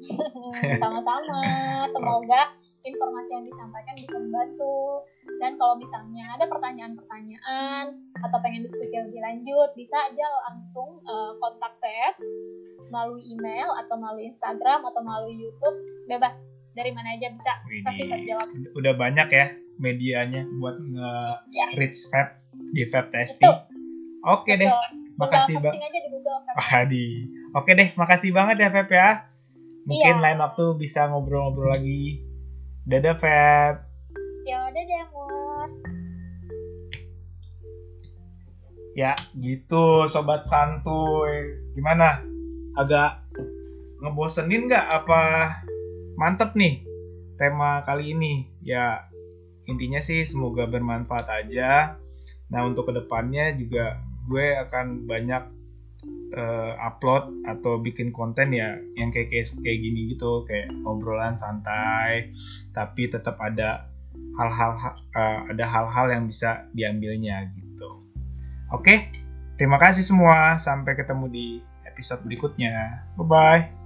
(laughs) Sama-sama. Semoga informasi yang disampaikan bisa membantu. Dan kalau misalnya ada pertanyaan-pertanyaan atau pengen diskusi lebih lanjut, bisa aja langsung eh, kontak Feb melalui email atau melalui Instagram atau melalui YouTube. Bebas dari mana aja bisa. Pasti Feb Widih. jawab. Udah banyak ya medianya buat Ya. nge-reach Feb di Feb Testing. Oke deh. Betul. Makasih Tinggal Bang. searching aja di Google. Adi. Oke deh, makasih banget ya Feb ya. Mungkin Iya. lain waktu bisa ngobrol-ngobrol lagi. Dadah Feb. Ya udah deh, Mur. Ya gitu sobat santuy. Gimana? Agak ngebosenin nggak apa mantep nih tema kali ini? Ya intinya sih semoga bermanfaat aja. Nah untuk ke depannya juga gue akan banyak eh, upload atau bikin konten ya yang kayak kayak, kayak gini gitu kayak obrolan santai tapi tetap ada hal-hal uh, ada hal-hal yang bisa diambilnya gitu. Oke, terima kasih semua. Sampai ketemu di episode berikutnya. Bye bye.